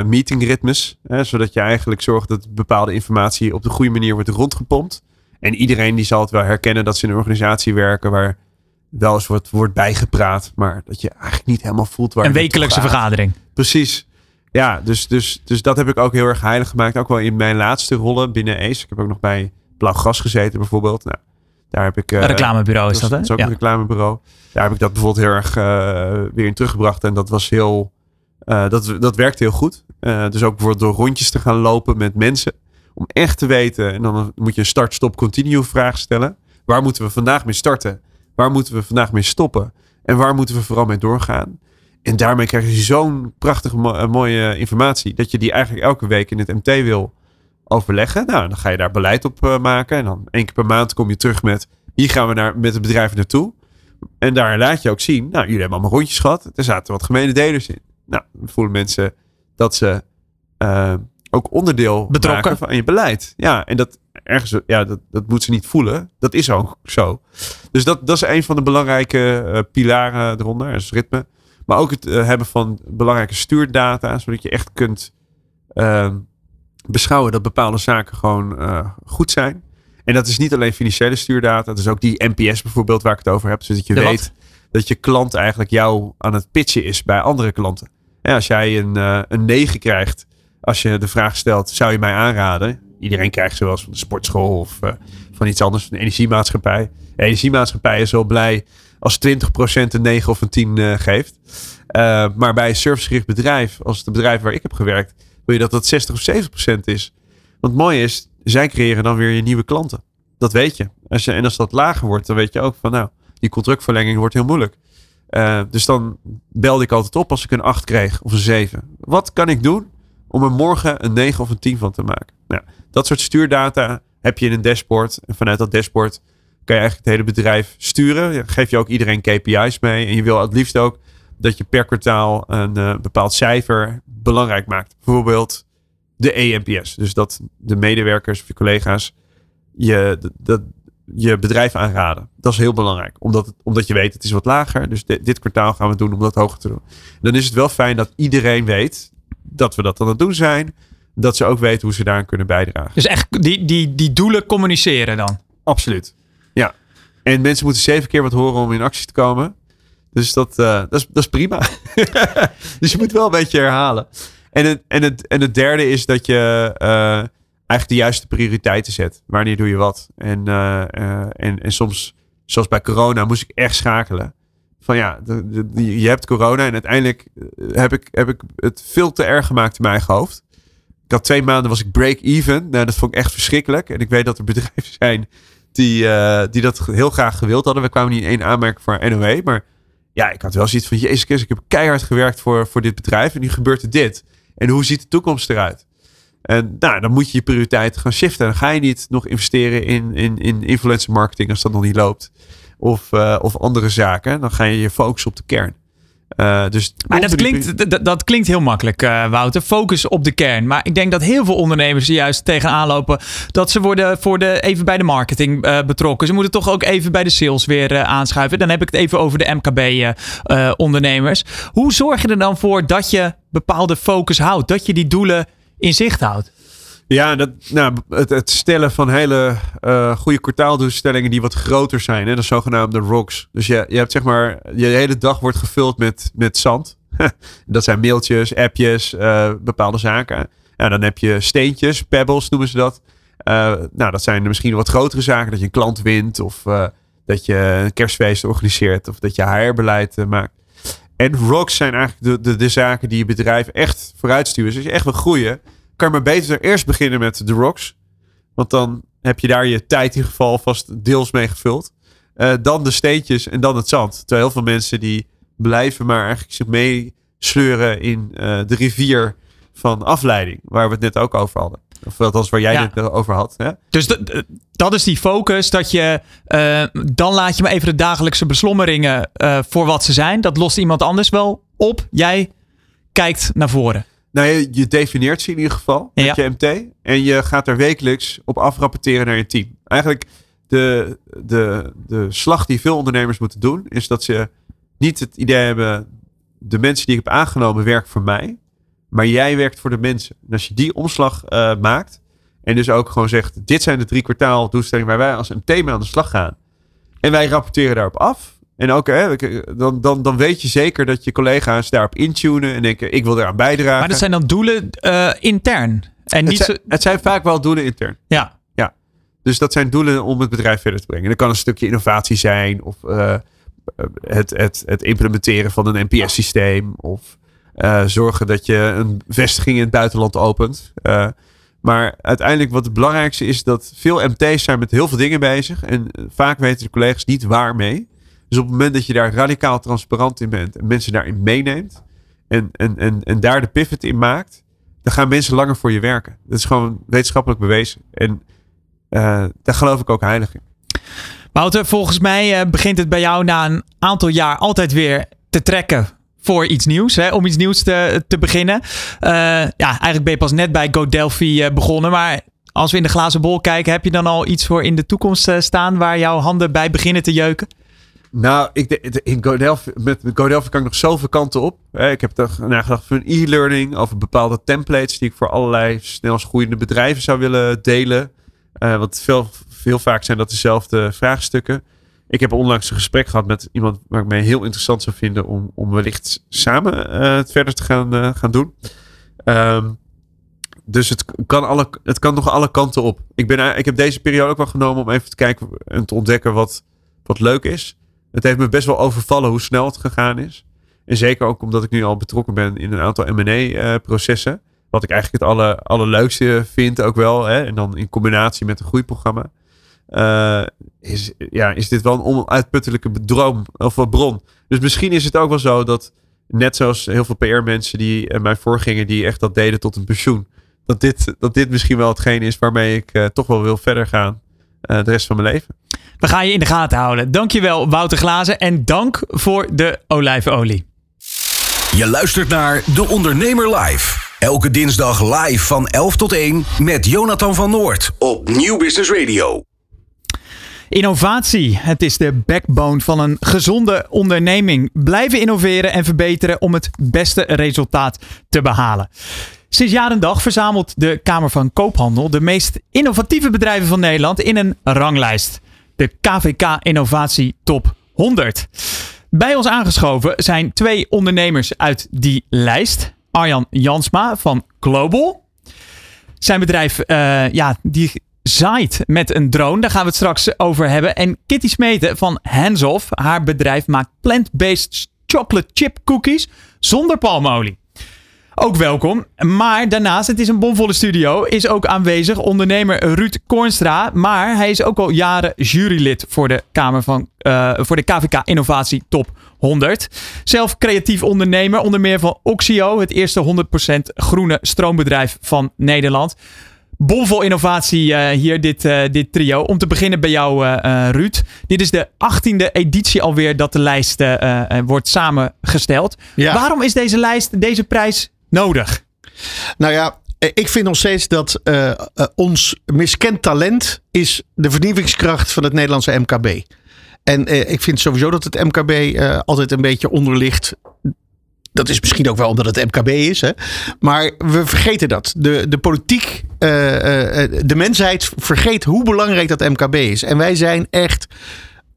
meetingritmes. zodat je eigenlijk zorgt dat bepaalde informatie op de goede manier wordt rondgepompt. En iedereen die zal het wel herkennen dat ze in een organisatie werken waar wel eens wordt, wordt bijgepraat. Maar dat je eigenlijk niet helemaal voelt waar Een wekelijkse vergadering. Precies. Ja, dus, dus, dus dat heb ik ook heel erg heilig gemaakt. Ook wel in mijn laatste rollen binnen ACE. Ik heb ook nog bij Blauw Gras gezeten bijvoorbeeld. Nou, daar heb ik, een reclamebureau is dat, hè? Dat is ook een reclamebureau daar heb ik dat bijvoorbeeld heel erg uh, weer in teruggebracht. En dat was heel. Uh, dat, dat werkte heel goed. Dus ook bijvoorbeeld door rondjes te gaan lopen met mensen. Om echt te weten. En dan moet je een start-stop-continue vraag stellen. Waar moeten we vandaag mee starten? Waar moeten we vandaag mee stoppen? En waar moeten we vooral mee doorgaan? En daarmee krijg je zo'n prachtige mooie informatie. Dat je die eigenlijk elke week in het MT wil overleggen. Nou, dan ga je daar beleid op maken. En dan één keer per maand kom je terug met. Hier gaan we naar, met het bedrijf naartoe. En daar laat je ook zien, nou, jullie hebben allemaal rondjes gehad. Er zaten wat gemene delers in. Nou, voelen mensen dat ze uh, ook onderdeel Betrokken. maken van je beleid. Ja, en dat ergens, ja, dat, dat moet ze niet voelen. Dat is ook zo. Dus dat, dat is een van de belangrijke uh, pilaren eronder, is ritme. Maar ook het uh, hebben van belangrijke stuurdata, zodat je echt kunt ehm, beschouwen dat bepaalde zaken gewoon goed zijn. En dat is niet alleen financiële stuurdata. Dat is ook die NPS bijvoorbeeld waar ik het over heb. Zodat je weet dat je klant eigenlijk jou aan het pitchen is bij andere klanten. En als jij een, een 9 krijgt, als je de vraag stelt, zou je mij aanraden? Iedereen krijgt ze wel van de sportschool of uh, van iets anders, van de energiemaatschappij. De energiemaatschappij is wel blij als 20% een 9 of een 10 uh, geeft. maar bij een servicegericht bedrijf, als het bedrijf waar ik heb gewerkt, wil je dat dat 60 of 70% is. Want het mooie is, zij creëren dan weer je nieuwe klanten. Dat weet je. Als en als dat lager wordt, dan weet je ook van nou, die contractverlenging wordt heel moeilijk. Dus dan belde ik altijd op als ik een 8 kreeg of een 7. Wat kan ik doen om er morgen een 9 of een 10 van te maken? Nou, dat soort stuurdata heb je in een dashboard. En vanuit dat dashboard kan je eigenlijk het hele bedrijf sturen. Dan geef je ook iedereen KPI's mee. En je wil het liefst ook dat je per kwartaal een uh, bepaald cijfer belangrijk maakt. Bijvoorbeeld de EMPS. Dus dat de medewerkers of je collega's je, dat, je bedrijf aanraden. Dat is heel belangrijk. Omdat, het, omdat je weet, het is wat lager. Dus dit kwartaal gaan we doen om dat hoger te doen. Dan is het wel fijn dat iedereen weet dat we dat aan het doen zijn. Dat ze ook weten hoe ze daaraan kunnen bijdragen. Dus echt die, die, die doelen communiceren dan? Absoluut. Ja. En mensen moeten zeven keer wat horen om in actie te komen. Dus dat, uh, dat, is, dat is prima. dus je moet wel een beetje herhalen. En het, en het, en het derde is dat je uh, eigenlijk de juiste prioriteiten zet. Wanneer doe je wat? En, uh, uh, en, en soms, zoals bij corona, moest ik echt schakelen. Van ja, je hebt corona en uiteindelijk heb ik, heb ik het veel te erg gemaakt in mijn hoofd. Ik had twee maanden was ik break-even. Nou, dat vond ik echt verschrikkelijk. En ik weet dat er bedrijven zijn die, die dat heel graag gewild hadden. We kwamen niet in één aanmerking voor NOE, maar ja, ik had wel zoiets van, jezus Christus, ik heb keihard gewerkt voor, voor dit bedrijf en nu gebeurt er dit. En hoe ziet de toekomst eruit? En nou, dan moet je je prioriteiten gaan shiften. Dan ga je niet nog investeren in, in, in influencer marketing als dat nog niet loopt. Of, uh, of andere zaken. Dan ga je je focussen op de kern. Uh, dus maar dat klinkt, dat, dat, klinkt heel makkelijk, uh, Wouter. Focus op de kern. Maar ik denk dat heel veel ondernemers er juist tegenaan lopen dat ze worden voor de, even bij de marketing uh, betrokken. Ze moeten toch ook even bij de sales weer aanschuiven. Dan heb ik het even over de MKB-ondernemers. Hoe zorg je er dan voor dat je bepaalde focus houdt? Dat je die doelen in zicht houdt? Ja, dat, nou, het, stellen van hele uh, goede kwartaaldoelstellingen die wat groter zijn. Hè, de zogenaamde rocks. Dus je, je hebt zeg maar, je hele dag wordt gevuld met, met zand. dat zijn mailtjes, appjes, uh, bepaalde zaken. Nou, dan heb je steentjes, pebbles noemen ze dat. Uh, nou, dat zijn misschien wat grotere zaken. Dat je een klant wint of dat je een kerstfeest organiseert of dat je HR-beleid maakt. En rocks zijn eigenlijk de, de, de zaken die je bedrijf echt vooruitsturen. Dus als je echt wil groeien, kan je maar beter eerst beginnen met de rocks. Want dan heb je daar je tijd in ieder geval vast deels mee gevuld. dan de steentjes en dan het zand. Terwijl heel veel mensen die blijven maar eigenlijk zich meesleuren in de rivier van afleiding. Waar we het net ook over hadden. Of althans waar jij ja. het over had. Hè? Dus dat is die focus. Dat je uh, dan laat je maar even de dagelijkse beslommeringen voor wat ze zijn. Dat lost iemand anders wel op. Jij kijkt naar voren. Nou, je, je definieert ze in ieder geval met ja. je MT. En je gaat er wekelijks op afrapporteren naar je team. Eigenlijk de, de, de slag die veel ondernemers moeten doen. Is dat ze niet het idee hebben. De mensen die ik heb aangenomen werken voor mij. Maar jij werkt voor de mensen. En als je die omslag uh, maakt. En dus ook gewoon zegt: dit zijn de drie kwartaal doelstellingen waar wij als MT mee aan de slag gaan. En wij rapporteren daarop af. En ook, hè, dan, dan, dan weet je zeker dat je collega's daarop intunen en denken: ik wil daaraan bijdragen. Maar dat zijn dan doelen uh, intern. En niet het, zijn, het zijn vaak wel doelen intern. Ja. ja. Dus dat zijn doelen om het bedrijf verder te brengen. Dat kan een stukje innovatie zijn, of uh, het, het, het implementeren van een NPS-systeem, of uh, zorgen dat je een vestiging in het buitenland opent. Uh, maar uiteindelijk wat het belangrijkste is dat veel MT's zijn met heel veel dingen bezig. En vaak weten de collega's niet waarmee. Dus op het moment dat je daar radicaal transparant in bent en mensen daarin meeneemt. En, en, en, en daar de pivot in maakt. Dan gaan mensen langer voor je werken. Dat is gewoon wetenschappelijk bewezen. En uh, daar geloof ik ook heilig in. Wouter, volgens mij begint het bij jou na een aantal jaar altijd weer te trekken voor iets nieuws, hè, om iets nieuws te, te beginnen. Uh, ja, eigenlijk ben je pas net bij GoDelphi begonnen, maar als we in de glazen bol kijken, heb je dan al iets voor in de toekomst staan waar jouw handen bij beginnen te jeuken? Nou, ik, in GoDelphi, met GoDelphi kan ik nog zoveel kanten op. Ik heb nagedacht een e-learning over bepaalde templates die ik voor allerlei snel groeiende bedrijven zou willen delen. want veel, veel vaak zijn dat dezelfde vraagstukken. Ik heb onlangs een gesprek gehad met iemand waar ik mij heel interessant zou vinden om, om wellicht samen uh, het verder te gaan, uh, gaan doen. Um, dus het kan, alle, het kan nog alle kanten op. Ik, ben, ik heb deze periode ook wel genomen om even te kijken en te ontdekken wat, wat leuk is. Het heeft me best wel overvallen hoe snel het gegaan is. En zeker ook omdat ik nu al betrokken ben in een aantal M&A-processen. Uh, wat ik eigenlijk het aller, allerleukste vind ook wel. Hè? En dan in combinatie met een groeiprogramma. Uh, is, ja, is dit wel een onuitputtelijke droom of bron. Dus misschien is het ook wel zo dat, net zoals heel veel PR-mensen die uh, mij voorgingen, die echt dat deden tot een pensioen, dat dit, dat dit misschien wel hetgeen is waarmee ik toch wel wil verder gaan de rest van mijn leven. We gaan je in de gaten houden. Dankjewel Wouter Glazen en dank voor de olijfolie. Je luistert naar De Ondernemer Live. Elke dinsdag live van 11 tot 1 met Jonathan van Noord op Nieuw Business Radio. Innovatie, het is de backbone van een gezonde onderneming. Blijven innoveren en verbeteren om het beste resultaat te behalen. Sinds jaar en dag verzamelt de Kamer van Koophandel de meest innovatieve bedrijven van Nederland in een ranglijst. De KVK Innovatie Top 100. Bij ons aangeschoven zijn twee ondernemers uit die lijst. Arjan Jansma van Global. Zijn bedrijf, uh, ja, die zaait met een drone. Daar gaan we het straks over hebben. En Kitty Smeten van Hands Haar bedrijf maakt plant-based chocolate chip cookies zonder palmolie. Ook welkom. Maar daarnaast, het is een bomvolle studio, is ook aanwezig ondernemer Ruud Kornstra. Maar hij is ook al jaren jurylid voor de, Kamer van, uh, voor de KVK Innovatie Top 100. Zelf creatief ondernemer, onder meer van Oxio, het eerste 100% groene stroombedrijf van Nederland bomvol innovatie uh, hier, dit, uh, dit trio. Om te beginnen bij jou, uh, Ruud. Dit is de achttiende editie alweer dat de lijst wordt samengesteld. Ja. Waarom is deze lijst, deze prijs nodig? Nou ja, ik vind nog steeds dat ons miskend talent is de vernieuwingskracht van het Nederlandse MKB. En ik vind sowieso dat het MKB altijd een beetje onderligt dat is misschien ook wel omdat het MKB is. Hè? Maar we vergeten dat. De, de politiek, de mensheid vergeet hoe belangrijk dat MKB is. En wij zijn echt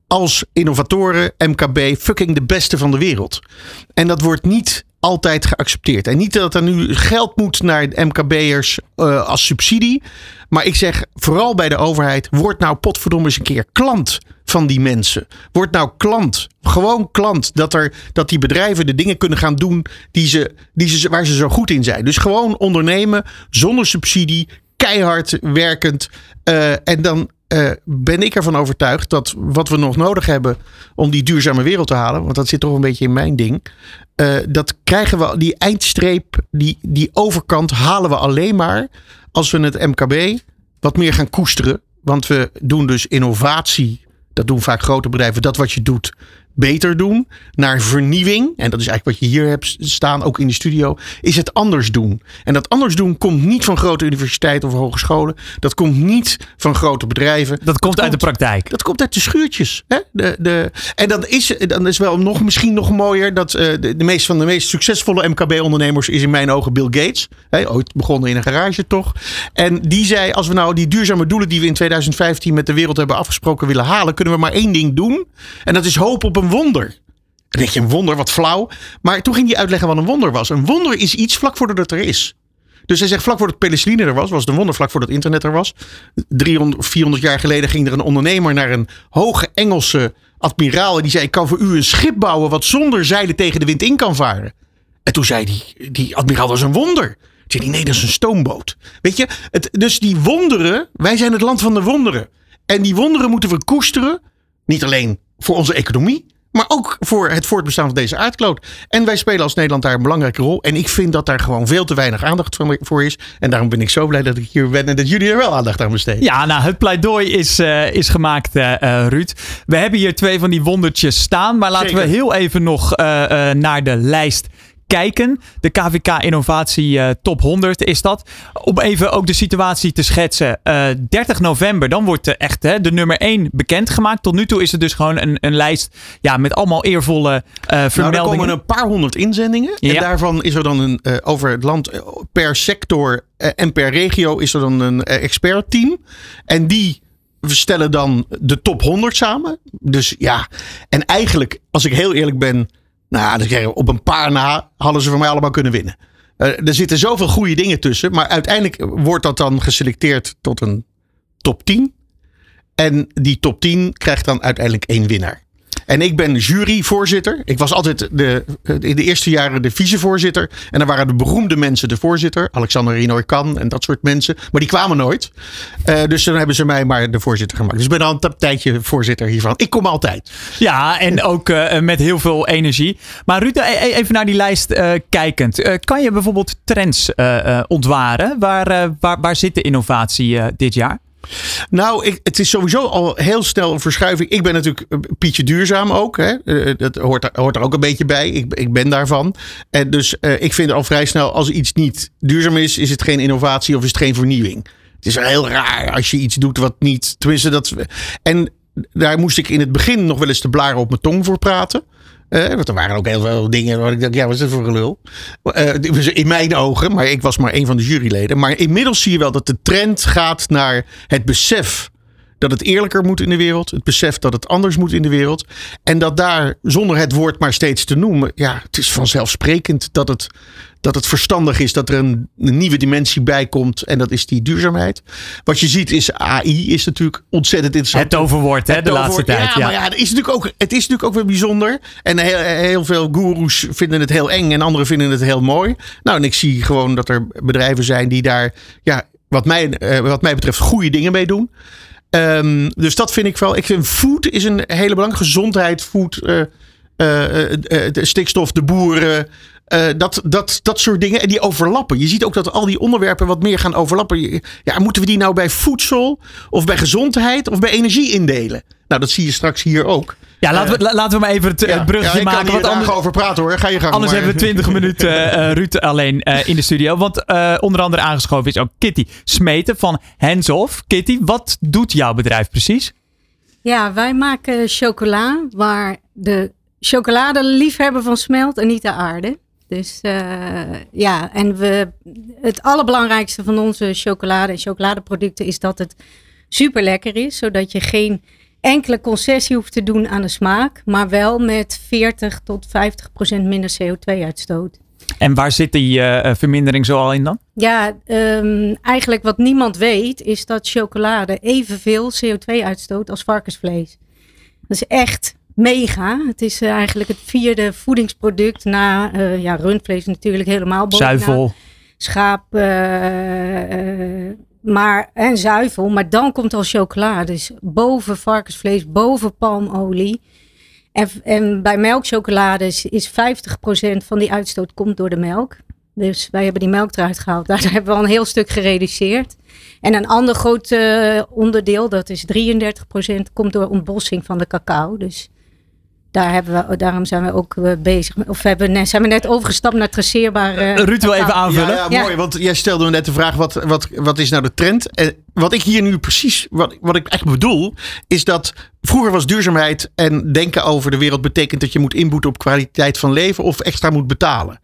als innovatoren, MKB, fucking de beste van de wereld. En dat wordt niet altijd geaccepteerd. En niet dat er nu geld moet naar MKB'ers uh, als subsidie. Maar ik zeg vooral bij de overheid: word nou potverdomme eens een keer klant van die mensen. Word nou klant. Gewoon klant. Dat, er, dat die bedrijven de dingen kunnen gaan doen die ze, die ze, waar ze zo goed in zijn. Dus gewoon ondernemen zonder subsidie. Keihard werkend. Uh, en dan uh, ben ik ervan overtuigd dat wat we nog nodig hebben om die duurzame wereld te halen, want dat zit toch een beetje in mijn ding, uh, dat krijgen we, die eindstreep, die, die overkant halen we alleen maar als we het MKB wat meer gaan koesteren. Want we doen dus innovatie, dat doen vaak grote bedrijven, dat wat je doet, beter doen, naar vernieuwing, en dat is eigenlijk wat je hier hebt staan, ook in de studio, is het anders doen. En dat anders doen komt niet van grote universiteiten of hogescholen. Dat komt niet van grote bedrijven. Dat, komt uit de praktijk. Dat komt uit de schuurtjes. Hè? De, de, en dan is, dan is wel nog, misschien nog mooier dat uh, de, de meest van de meest succesvolle MKB-ondernemers is in mijn ogen Bill Gates. Hè? Ooit begonnen in een garage toch. En die zei, als we nou die duurzame doelen die we in 2015 met de wereld hebben afgesproken willen halen, kunnen we maar één ding doen. En dat is hoop op een wonder. Dan denk je een wonder, wat flauw. Maar toen ging hij uitleggen wat een wonder was. Een wonder is iets vlak voordat het er is. Dus hij zegt vlak voordat penicilline er was, was een wonder vlak voordat internet er was. 300, 400 jaar geleden ging er een ondernemer naar een hoge Engelse admiraal. En die zei, ik kan voor u een schip bouwen wat zonder zeilen tegen de wind in kan varen. En toen zei die, die admiraal, is een wonder. Toen zei hij, nee, dat is een stoomboot. Weet je, het, dus die wonderen, wij zijn het land van de wonderen. En die wonderen moeten we koesteren. Niet alleen voor onze economie, maar ook voor het voortbestaan van deze aardkloot. En wij spelen als Nederland daar een belangrijke rol. En ik vind dat daar gewoon veel te weinig aandacht voor is. En daarom ben ik zo blij dat ik hier ben en dat jullie er wel aandacht aan besteden. Ja, nou, het pleidooi is, uh, is gemaakt, uh, Ruud. We hebben hier twee van die wondertjes staan. Maar laten Zeker. we heel even nog uh, naar de lijst kijken. De KVK Innovatie uh, Top 100 is dat. Om even ook de situatie te schetsen. Uh, 30 november, dan wordt de, echt hè, de nummer 1 bekendgemaakt. Tot nu toe is het dus gewoon een, een lijst ja, met allemaal eervolle vermeldingen. Nou, er komen een paar honderd inzendingen. Ja. En daarvan is er dan een, over het land per sector en per regio is er dan een expertteam. En die stellen dan de top 100 samen. Dus ja, en eigenlijk, als ik heel eerlijk ben nou, op een paar na hadden ze voor mij allemaal kunnen winnen. Uh, er zitten zoveel goede dingen tussen. Maar uiteindelijk wordt dat dan geselecteerd tot een top 10. En die top 10 krijgt dan uiteindelijk één winnaar. En ik ben juryvoorzitter. Ik was altijd de, in de eerste jaren de vicevoorzitter. En dan waren de beroemde mensen de voorzitter. Alexander Rinoy Kan en dat soort mensen. Maar die kwamen nooit. Uh, dus dan hebben ze mij maar de voorzitter gemaakt. Dus ik ben al een tijdje voorzitter hiervan. Ik kom altijd. Ja, en ook uh, met heel veel energie. Maar Ruud, even naar die lijst uh, kijkend. kan je bijvoorbeeld trends ontwaren? Waar, waar, waar zit de innovatie dit jaar? Nou, het is sowieso al heel snel een verschuiving. Ik ben natuurlijk Pietje Duurzaam ook. Hè? Uh, dat hoort hoort er ook een beetje bij. Ik, ik ben daarvan. En dus ik vind al vrij snel, als iets niet duurzaam is, is het geen innovatie of is het geen vernieuwing. Het is heel raar als je iets doet wat niet. Tenminste, dat. En daar moest ik in het begin nog wel eens de blaren op mijn tong voor praten. Uh, want er waren ook heel veel dingen waar ik dacht, ja, wat is voor gelul? Uh, in mijn ogen, maar ik was maar een van de juryleden. Maar inmiddels zie je wel dat de trend gaat naar het besef dat het eerlijker moet in de wereld. Het besef dat het anders moet in de wereld. En dat daar, zonder het woord maar steeds te noemen, ja, het is vanzelfsprekend dat het, dat het verstandig is dat er een, een nieuwe dimensie bij komt. En dat is die duurzaamheid. Wat je ziet is AI is natuurlijk ontzettend interessant. Het overwoord, hè, de laatste tijd. Ja, ja, maar ja, het is natuurlijk ook, het is natuurlijk ook weer bijzonder. En heel, heel veel goeroes vinden het heel eng en anderen vinden het heel mooi. Nou, en ik zie gewoon dat er bedrijven zijn die daar, ja, wat mij, uh, wat mij betreft, goede dingen mee doen. Um, dus dat vind ik wel. Ik vind food is een hele belangrijke gezondheid. Food, uh, uh, de stikstof, de boeren. Dat, dat, dat soort dingen. En die overlappen. Je ziet ook dat al die onderwerpen wat meer gaan overlappen. Ja, moeten we die nou bij voedsel of bij gezondheid of bij energie indelen? Nou, dat zie je straks hier ook. Ja, laten we, laten we maar even het, ja, het bruggetje ja, maken. Wat anders over praten hoor. Ga je gang Anders maar. hebben we 20 minuten uh, Ruud alleen uh, in de studio. Want uh, onder andere aangeschoven is ook Kitty Smeten van Hands Off. Kitty, wat doet jouw bedrijf precies? Ja, wij maken chocola waar de chocoladeliefhebber van smelt en niet de aarde. Dus ja, en we, het allerbelangrijkste van onze chocolade en chocoladeproducten is dat het super lekker is. Zodat je geen enkele concessie hoeft te doen aan de smaak, maar wel met 40 tot 50 procent minder CO2-uitstoot. En waar zit die eh, eh, vermindering zoal in dan? Ja, ehm, eigenlijk wat niemand weet is dat chocolade evenveel CO2 uitstoot als varkensvlees. Dat is echt mega. Het is eh, eigenlijk het vierde voedingsproduct na eh, ja, rundvlees natuurlijk helemaal bovenaan. Zuivel. Schaap, eh, maar, en zuivel. Maar dan komt al chocolade. Dus boven varkensvlees, boven palmolie. En, en bij melkchocolade is, is 50% van die uitstoot komt door de melk. Dus wij hebben die melk eruit gehaald. Daar hebben we al een heel stuk gereduceerd. En een ander groot onderdeel, dat is 33%, komt door ontbossing van de cacao. Dus daar hebben we, daarom zijn we ook eh, bezig. Of hebben, net- zijn we net overgestapt naar traceerbare. Ruud wil even aanvullen. Ja, ja, mooi. Want jij stelde me net de vraag: wat, wat, wat is nou de trend? En wat ik hier nu precies, wat, wat ik echt bedoel, is dat vroeger was duurzaamheid en denken over de wereld betekent dat je moet inboeten op kwaliteit van leven of extra moet betalen.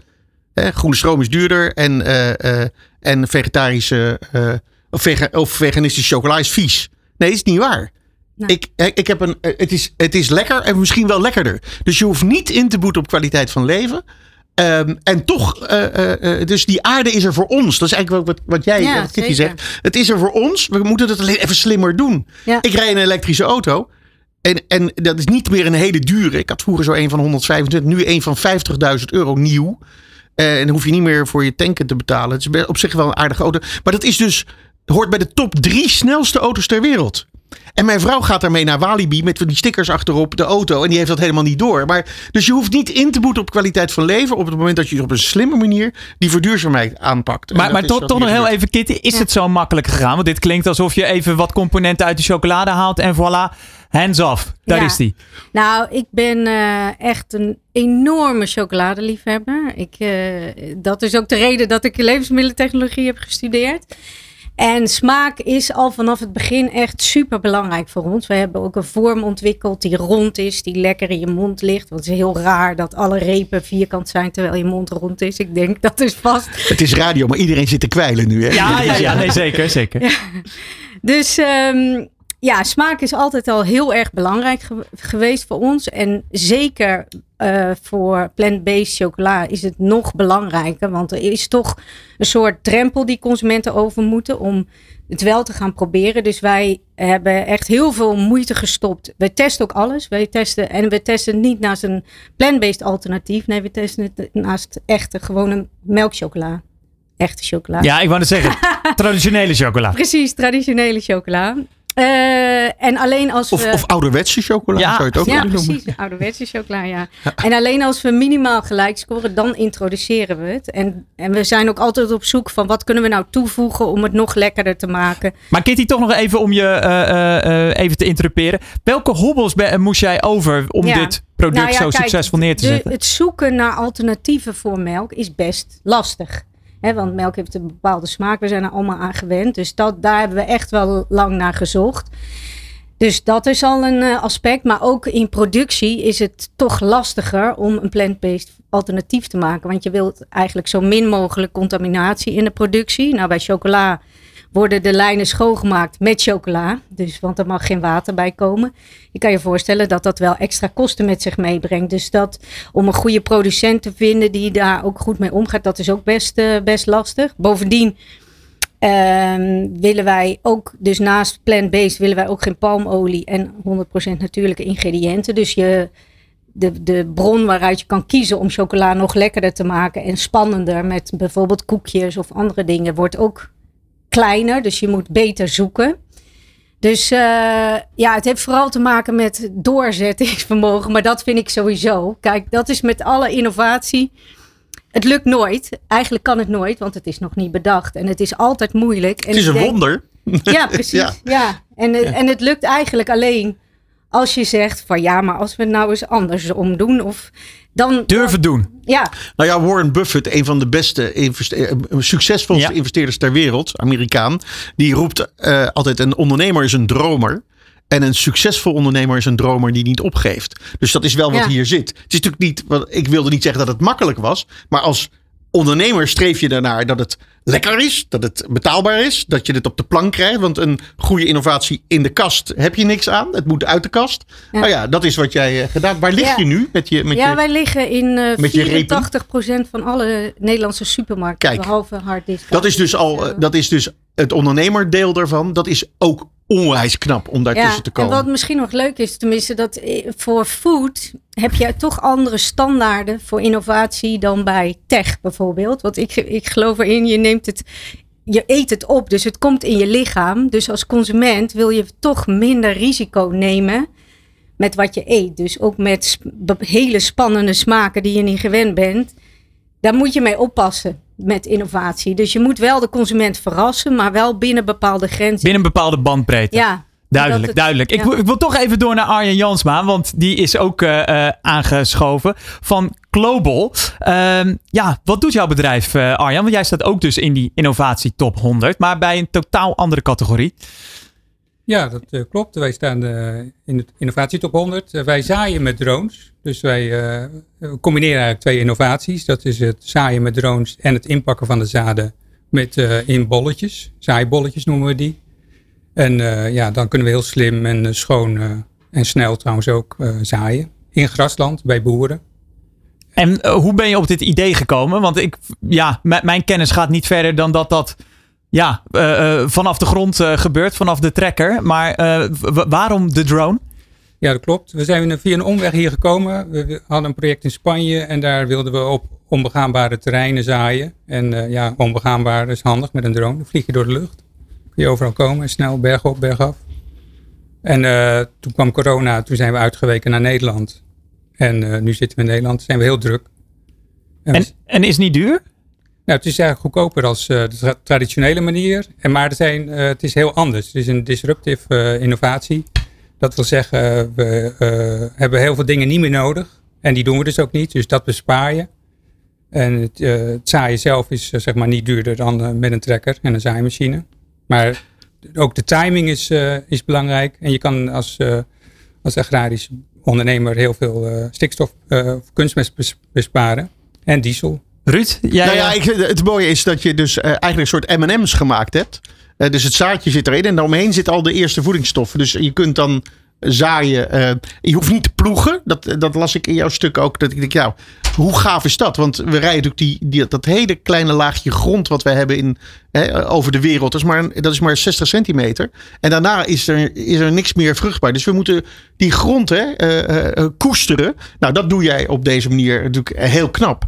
Hè, groene stroom is duurder en, eh, eh, en vegetarische eh, of, vega, of veganistische chocola is vies. Nee, dat is niet waar. Ik, ik heb een, eh, het, is, het is lekker en misschien wel lekkerder. Dus je hoeft niet in te boeten op kwaliteit van leven. Ehm, en toch, eh, eh, eh, dus die aarde is er voor ons. Dat is eigenlijk wat, wat jij, Ja, wat Kitty zeker. zegt. Het is er voor ons. We moeten het alleen even slimmer doen. Ja. Ik rijd in een elektrische auto. En, en dat is niet meer een hele dure. Ik had vroeger zo een van 125, nu een van 50.000 euro nieuw. Eh, en dan hoef je niet meer voor je tanken te betalen. Het is op zich wel een aardige auto. Maar dat is dus, hoort bij de top drie snelste auto's ter wereld. En mijn vrouw gaat daarmee naar Walibi met van die stickers achterop de auto. En die heeft dat helemaal niet door. Maar, dus je hoeft niet in te boeten op kwaliteit van leven. Op het moment dat je op een slimme manier die verduurzaamheid aanpakt. Maar, maar toch, nog heel gebeurt. even, Kitty. Is Ja. het zo makkelijk gegaan? Want dit klinkt alsof je even wat componenten uit de chocolade haalt. En voilà, hands off. Daar Ja. is die. Nou, ik ben eh, echt een enorme chocoladeliefhebber. Ik, eh, dat is ook de reden dat ik levensmiddelentechnologie heb gestudeerd. En smaak is al vanaf het begin echt super belangrijk voor ons. We hebben ook een vorm ontwikkeld die rond is, die lekker in je mond ligt. Want het is heel raar dat alle repen vierkant zijn terwijl je mond rond is. Ik denk dat is vast Het is radio, maar iedereen zit te kwijlen nu. Hè? Ja, ja, ja. Nee, zeker, zeker. Dus ehm, ja, smaak is altijd al heel erg belangrijk ge- geweest voor ons. En zeker eh, voor plant-based chocola is het nog belangrijker. Want er is toch een soort drempel die consumenten over moeten om het wel te gaan proberen. Dus wij hebben echt heel veel moeite gestopt. We testen ook alles. Wij testen, en we testen het niet naast een plant-based alternatief. Nee, we testen het naast echte, gewone melkchocola. Echte chocola. Ja, ik wou net zeggen. Traditionele chocola. Precies, traditionele chocola. Eh, en alleen als Of, we... of ouderwetse chocola, Ja. zou je het ook ja, kunnen noemen. precies. Ouderwetse chocola, ja. En alleen als we minimaal gelijk scoren, dan introduceren we het. En, en we zijn ook altijd op zoek van wat kunnen we nou toevoegen om het nog lekkerder te maken. Maar Kitty, toch nog even om je eh, eh, eh, even te interruperen. Welke hobbels ben- moest jij over om Ja. dit product Nou ja, zo kijk, succesvol neer te de- zetten? het zoeken naar alternatieven voor melk is best lastig. Want melk heeft een bepaalde smaak. We zijn er allemaal aan gewend. Dus dat, daar hebben we echt wel lang naar gezocht. Dus dat is al een eh, aspect. Maar ook in productie is het toch lastiger om een plant-based alternatief te maken. Want je wilt eigenlijk zo min mogelijk contaminatie in de productie. Nou, bij chocola worden de lijnen schoongemaakt met chocola. Dus, want er mag geen water bij komen. Je kan je voorstellen dat dat wel extra kosten met zich meebrengt. Dus dat om een goede producent te vinden die daar ook goed mee omgaat, dat is ook best, eh, best lastig. Bovendien ehm, willen wij ook, dus naast plant-based, willen wij ook geen palmolie en 100% natuurlijke ingrediënten. Dus je, de, de bron waaruit je kan kiezen om chocola nog lekkerder te maken en spannender met bijvoorbeeld koekjes of andere dingen, wordt ook kleiner. Dus je moet beter zoeken. Dus eh, ja, het heeft vooral te maken met doorzettingsvermogen. Maar dat vind ik sowieso. Kijk, dat is met alle innovatie. Het lukt nooit. Eigenlijk kan het nooit, want het is nog niet bedacht. En het is altijd moeilijk. En Het is een denk- wonder. Ja, precies. Ja. Ja. En, het- en het lukt eigenlijk alleen als je zegt van ja, maar als we het nou eens andersom doen. Of dan. Durven doen. Ja, Nou ja, Warren Buffett, een van de beste, investe- eh, succesvolste Ja. investeerders ter wereld, Amerikaan, die roept eh, altijd: een ondernemer is een dromer. En een succesvol ondernemer is een dromer die niet opgeeft. Dus dat is wel wat Ja. hier zit. Het is natuurlijk niet, wat- ik wilde niet zeggen dat het makkelijk was, maar als ondernemer streef je daarnaar dat het lekker is, dat het betaalbaar is, dat je het op de plank krijgt. Want een goede innovatie in de kast heb je niks aan. Het moet uit de kast. Ja. Nou ja, dat is wat jij eh, gedaan. Waar lig Ja. je nu met je, met ja, je wij liggen in eh met je repen? 84% van alle Nederlandse supermarkten. Kijk, behalve harddiscount. Dat is dus al, eh, dat is dus het ondernemerdeel daarvan. Dat is ook onwijs knap om daartussen te en komen. wat misschien nog leuk is, tenminste, dat eh, voor food heb je toch andere standaarden voor innovatie dan bij tech bijvoorbeeld. Want ik, ik geloof erin, je neemt het, je eet het op, dus het komt in je lichaam. Dus als consument wil je toch minder risico nemen met wat je eet. Dus ook met hele spannende smaken die je niet gewend bent. Daar moet je mee oppassen met innovatie. Dus je moet wel de consument verrassen, maar wel binnen bepaalde grenzen. Binnen een bepaalde bandbreedte. Ja. Duidelijk, het- duidelijk. Ik, ja. wil- ik wil toch even door naar Arjen Jansma, want die is ook eh, eh, aangeschoven van Global. Ehm, ja, wat doet jouw bedrijf, eh, Arjan? Want jij staat ook dus in die innovatie top 100, maar bij een totaal andere categorie. Ja, dat eh, klopt. Wij staan eh, in de innovatietop 100. Eh, wij zaaien met drones. Dus wij combineren eigenlijk twee innovaties. Dat is het zaaien met drones en het inpakken van de zaden met, in bolletjes. Zaaibolletjes noemen we die. En ja, dan kunnen we heel slim en schoon en snel trouwens ook zaaien. In grasland, bij boeren. En eh, hoe ben je op dit idee gekomen? Want ik, ja, mijn kennis gaat niet verder dan dat dat ja, eh, eh, vanaf de grond gebeurt, vanaf de trekker. Maar waarom de drone? Ja, dat klopt. We zijn via een omweg hier gekomen. We- hadden een project in Spanje en daar wilden we op onbegaanbare terreinen zaaien. En ja, onbegaanbaar is handig met een drone. Dan vlieg je door de lucht. Kun je overal komen, en snel berg op, berg af. En toen kwam corona, toen zijn we uitgeweken naar Nederland. En eh, nu zitten we in Nederland, zijn we heel druk. En, En, en is het niet duur? nou, het is eigenlijk goedkoper als eh, de tra- traditionele manier. En maar er zijn, eh, het is heel anders. Het is een disruptive innovatie. Dat wil zeggen, we hebben heel veel dingen niet meer nodig. En die doen we dus ook niet. Dus dat bespaar je. En het, het zaaien zelf is zeg maar niet duurder dan met een trekker en een zaaimachine. Maar ook de timing is, is belangrijk. En je kan als, als agrarisch ondernemer heel veel eh, stikstof eh, of kunstmest bes- besparen. En diesel. Ruud, jij, nou ja, eh, ik, het mooie is dat je dus eh, eigenlijk een soort M&M's gemaakt hebt. Eh, dus het zaadje zit erin en daaromheen zit al de eerste voedingsstoffen. Dus je kunt dan zaaien. eh, je hoeft niet te ploegen. Dat, dat las ik in jouw stuk ook. Dat ik denk, ja, hoe gaaf is dat? Want we rijden natuurlijk die, die, dat hele kleine laagje grond wat we hebben in, hè, over de wereld. Dat is, maar, dat is maar 60 centimeter. En daarna is er, is er niks meer vruchtbaar. Dus we moeten die grond hè, eh, eh, koesteren. Nou, dat doe jij op deze manier natuurlijk heel knap.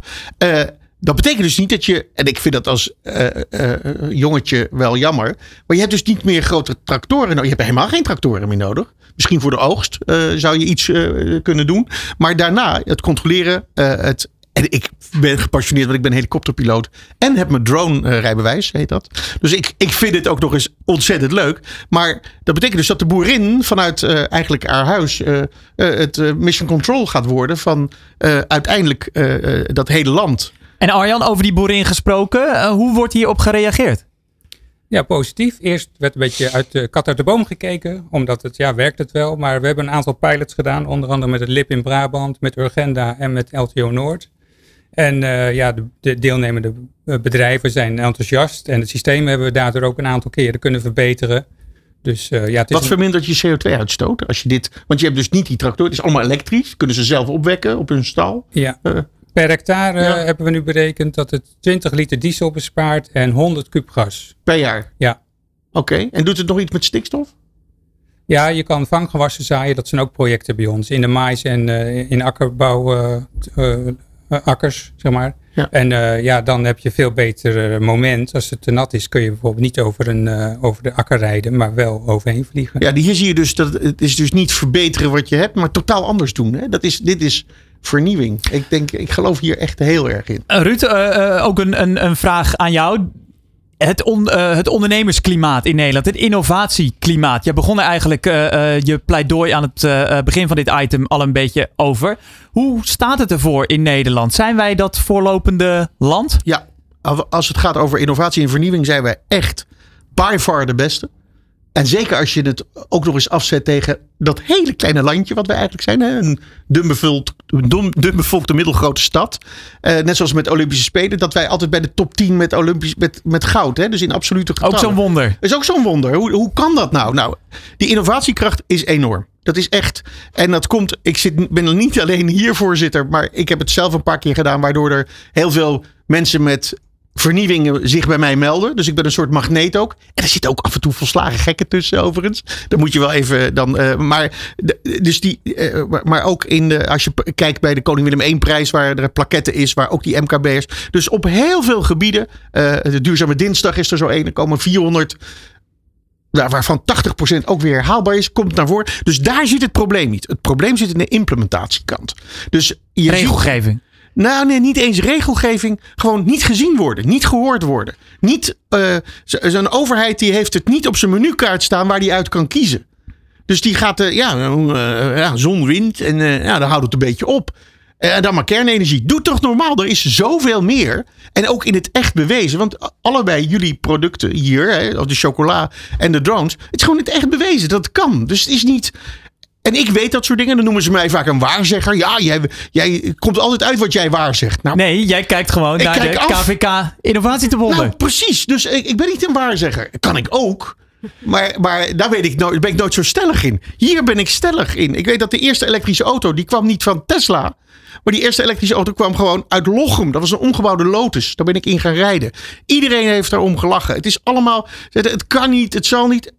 Dat betekent dus niet dat je, en ik vind dat als eh, eh, eh, jongetje wel jammer, maar je hebt dus niet meer grote tractoren nodig. Je hebt helemaal geen tractoren meer nodig. Misschien voor de oogst zou je iets kunnen doen. Maar daarna het controleren, het en ik ben gepassioneerd, want ik ben helikopterpiloot. En heb mijn drone-rijbewijs, heet dat. Dus ik, ik vind het ook nog eens ontzettend leuk. Maar dat betekent dus dat de boerin vanuit eigenlijk haar huis het mission control gaat worden van uiteindelijk dat hele land. En Arjan, over die boerin gesproken, eh, hoe wordt hierop gereageerd? Ja, positief. Eerst werd een beetje uit de kat uit de boom gekeken, omdat het, ja, werkt het wel. Maar we hebben een aantal pilots gedaan, onder andere met het LIP in Brabant, met Urgenda en met LTO Noord. En eh, ja, de, de deelnemende eh, bedrijven zijn enthousiast en het systeem hebben we daardoor ook een aantal keren kunnen verbeteren. Dus eh, ja, het is Wat een- vermindert je CO2-uitstoot als je dit. Want je hebt dus niet die tractor. Het is allemaal elektrisch. Kunnen ze zelf opwekken op hun stal. ja. Per hectare Ja. hebben we nu berekend dat het 20 liter diesel bespaart en 100 kub gas. per jaar. Ja. Oké. En doet het nog iets met stikstof? Ja, je kan vanggewassen zaaien. Dat zijn ook projecten bij ons. In de mais en eh, in akkerbouw eh, eh, akkers, zeg maar. Ja. En ja, dan heb je veel beter moment. Als het te nat is, kun je bijvoorbeeld niet over, een, over de akker rijden, maar wel overheen vliegen. Ja, hier zie je dus dat het is dus niet verbeteren wat je hebt, maar totaal anders doen. Hè? Dat is, dit is vernieuwing. Ik denk, ik geloof hier echt heel erg in. Eh, Ruud, eh, eh, ook een, een, een vraag aan jou. Het, on- het ondernemersklimaat in Nederland, het innovatieklimaat. Je begon er eigenlijk je pleidooi aan het begin van dit item al een beetje over. Hoe staat het ervoor in Nederland? Zijn wij dat voorlopende land? Ja, als het gaat over innovatie en vernieuwing zijn wij echt by far de beste. En zeker als je het ook nog eens afzet tegen dat hele kleine landje wat wij eigenlijk zijn. Hè? Een dunbevolkt, dun, dunbevolkte middelgrote stad. Uh, net zoals met Olympische Spelen. Dat wij altijd bij de top 10 met, Olympisch, met, met goud. Hè? Dus in absolute getallen. Ook zo'n wonder. is ook zo'n wonder. Hoe, hoe kan dat nou? Nou, die innovatiekracht is enorm. Dat is echt. En dat komt. Ik zit, ben niet alleen hier voorzitter. Maar ik heb het zelf een paar keer gedaan. Waardoor er heel veel mensen met vernieuwingen zich bij mij melden. Dus ik ben een soort magneet ook. En er zitten ook af en toe volslagen gekken tussen overigens. Dan moet je wel even dan. Uh, maar, dus die, uh, maar ook in de, als je kijkt bij de Koning Willem 1 prijs, waar er plaketten is, waar ook die MKB'ers. Dus op heel veel gebieden. De duurzame dinsdag is er zo één. Er komen 400 waarvan 80% ook weer haalbaar is, komt naar voren. Dus daar zit het probleem niet. Het probleem zit in de implementatiekant. Dus je Regelgeving. Nou, nee, niet eens regelgeving. Gewoon niet gezien worden, niet gehoord worden. Niet, uh, zo'n overheid die heeft het niet op zijn menukaart staan waar die uit kan kiezen. Dus die gaat, uh, ja, uh, ja, zon, wind en ja, dan houdt het een beetje op. En dan maar kernenergie. Doe toch normaal. Er is zoveel meer. En ook in het echt bewezen. Want allebei jullie producten hier, hè, de chocola en de drones. Het is gewoon in het echt bewezen. Dat kan. Dus het is niet. En ik weet dat soort dingen. Dan noemen ze mij vaak een waarzegger. Ja, jij, jij komt altijd uit wat jij waarzegt. Nou, nee, jij kijkt gewoon naar de KVK Innovatie te Nou, precies. Dus ik, ik ben niet een waarzegger. Kan ik ook. Maar, maar daar weet ik nooit, ben ik nooit zo stellig in. Hier ben ik stellig in. Ik weet dat de eerste elektrische auto, die kwam niet van Tesla. Maar die eerste elektrische auto kwam gewoon uit Lochem. Dat was een omgebouwde Lotus. Daar ben ik in gaan rijden. Iedereen heeft daarom gelachen. Het is allemaal, het kan niet, het zal niet.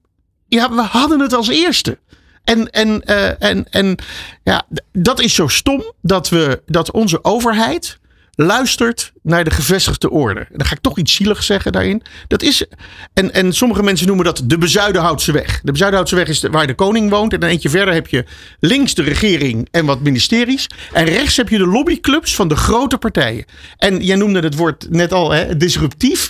Ja, we hadden het als eerste. En, en, uh, en, en ja, dat is zo stom dat, we, dat onze overheid luistert naar de gevestigde orde. Dan ga ik toch iets zieligs zeggen daarin. Dat is, en, en sommige mensen noemen dat de Bezuidenhoutse weg. De Bezuidenhoutse weg is waar de koning woont. En dan eentje verder heb je links de regering en wat ministeries. En rechts heb je de lobbyclubs van de grote partijen. En jij noemde het woord net al, hè, disruptief.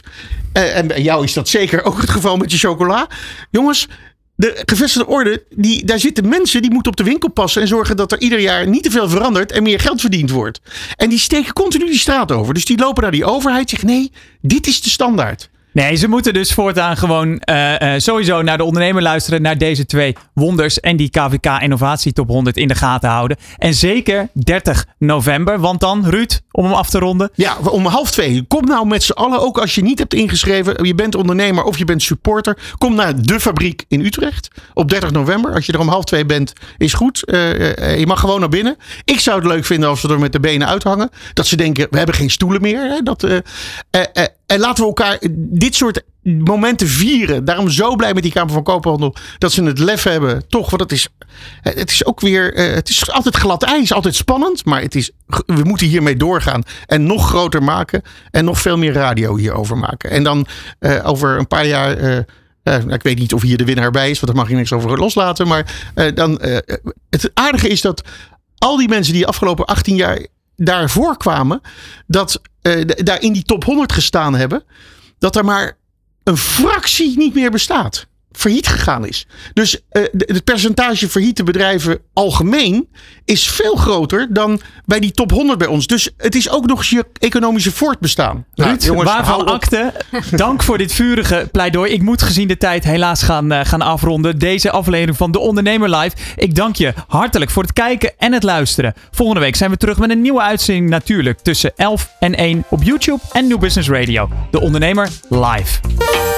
Uh, en bij jou is dat zeker ook het geval met je chocola. Jongens, de gevestigde orde, die, daar zitten mensen die moeten op de winkel passen en zorgen dat er ieder jaar niet te veel verandert en meer geld verdiend wordt. En die steken continu die straat over. Dus die lopen naar die overheid en zeggen: nee, dit is de standaard. Nee, ze moeten dus voortaan gewoon uh, uh, sowieso naar de ondernemer luisteren. Naar deze twee wonders en die KVK Innovatie Top 100 in de gaten houden. En zeker 30 november. Want dan, Ruud, om hem af te ronden. Ja, om half twee. Kom nou met z'n allen, ook als je niet hebt ingeschreven. Je bent ondernemer of je bent supporter. Kom naar de fabriek in Utrecht op 30 november. Als je er om half twee bent, is goed. Uh, je mag gewoon naar binnen. Ik zou het leuk vinden als we er met de benen uithangen. Dat ze denken, we hebben geen stoelen meer. Hè? Dat, en laten we elkaar dit soort momenten vieren. Daarom zo blij met die Kamer van Koophandel. Dat ze het lef hebben. Toch, want het is, het is ook weer. Eh, het is altijd glad ijs. Altijd spannend. Maar het is, we moeten hiermee doorgaan. En nog groter maken. En nog veel meer radio hierover maken. En dan uh, over een paar jaar. Uh, uh, ik weet niet of hier de winnaar bij is, want daar mag je niks over loslaten. Maar dan, het aardige is dat al die mensen die de afgelopen 18 jaar daarvoor kwamen, dat uh, daar in die top 100 gestaan hebben, dat er maar een fractie niet meer bestaat failliet gegaan is. Dus uh, het percentage failliete bedrijven algemeen is veel groter dan bij die top 100 bij ons. Dus het is ook nog eens je economische voortbestaan. Nou, Ruud, jongens, waarvan akte. Dank voor dit vurige pleidooi. Ik moet gezien de tijd helaas gaan, uh, gaan afronden. Deze aflevering van De Ondernemer Live. Ik dank je hartelijk voor het kijken en het luisteren. Volgende week zijn we terug met een nieuwe uitzending natuurlijk tussen 11 en 1 op YouTube en New Business Radio. De Ondernemer Live.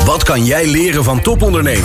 Wat kan jij leren van topondernemers?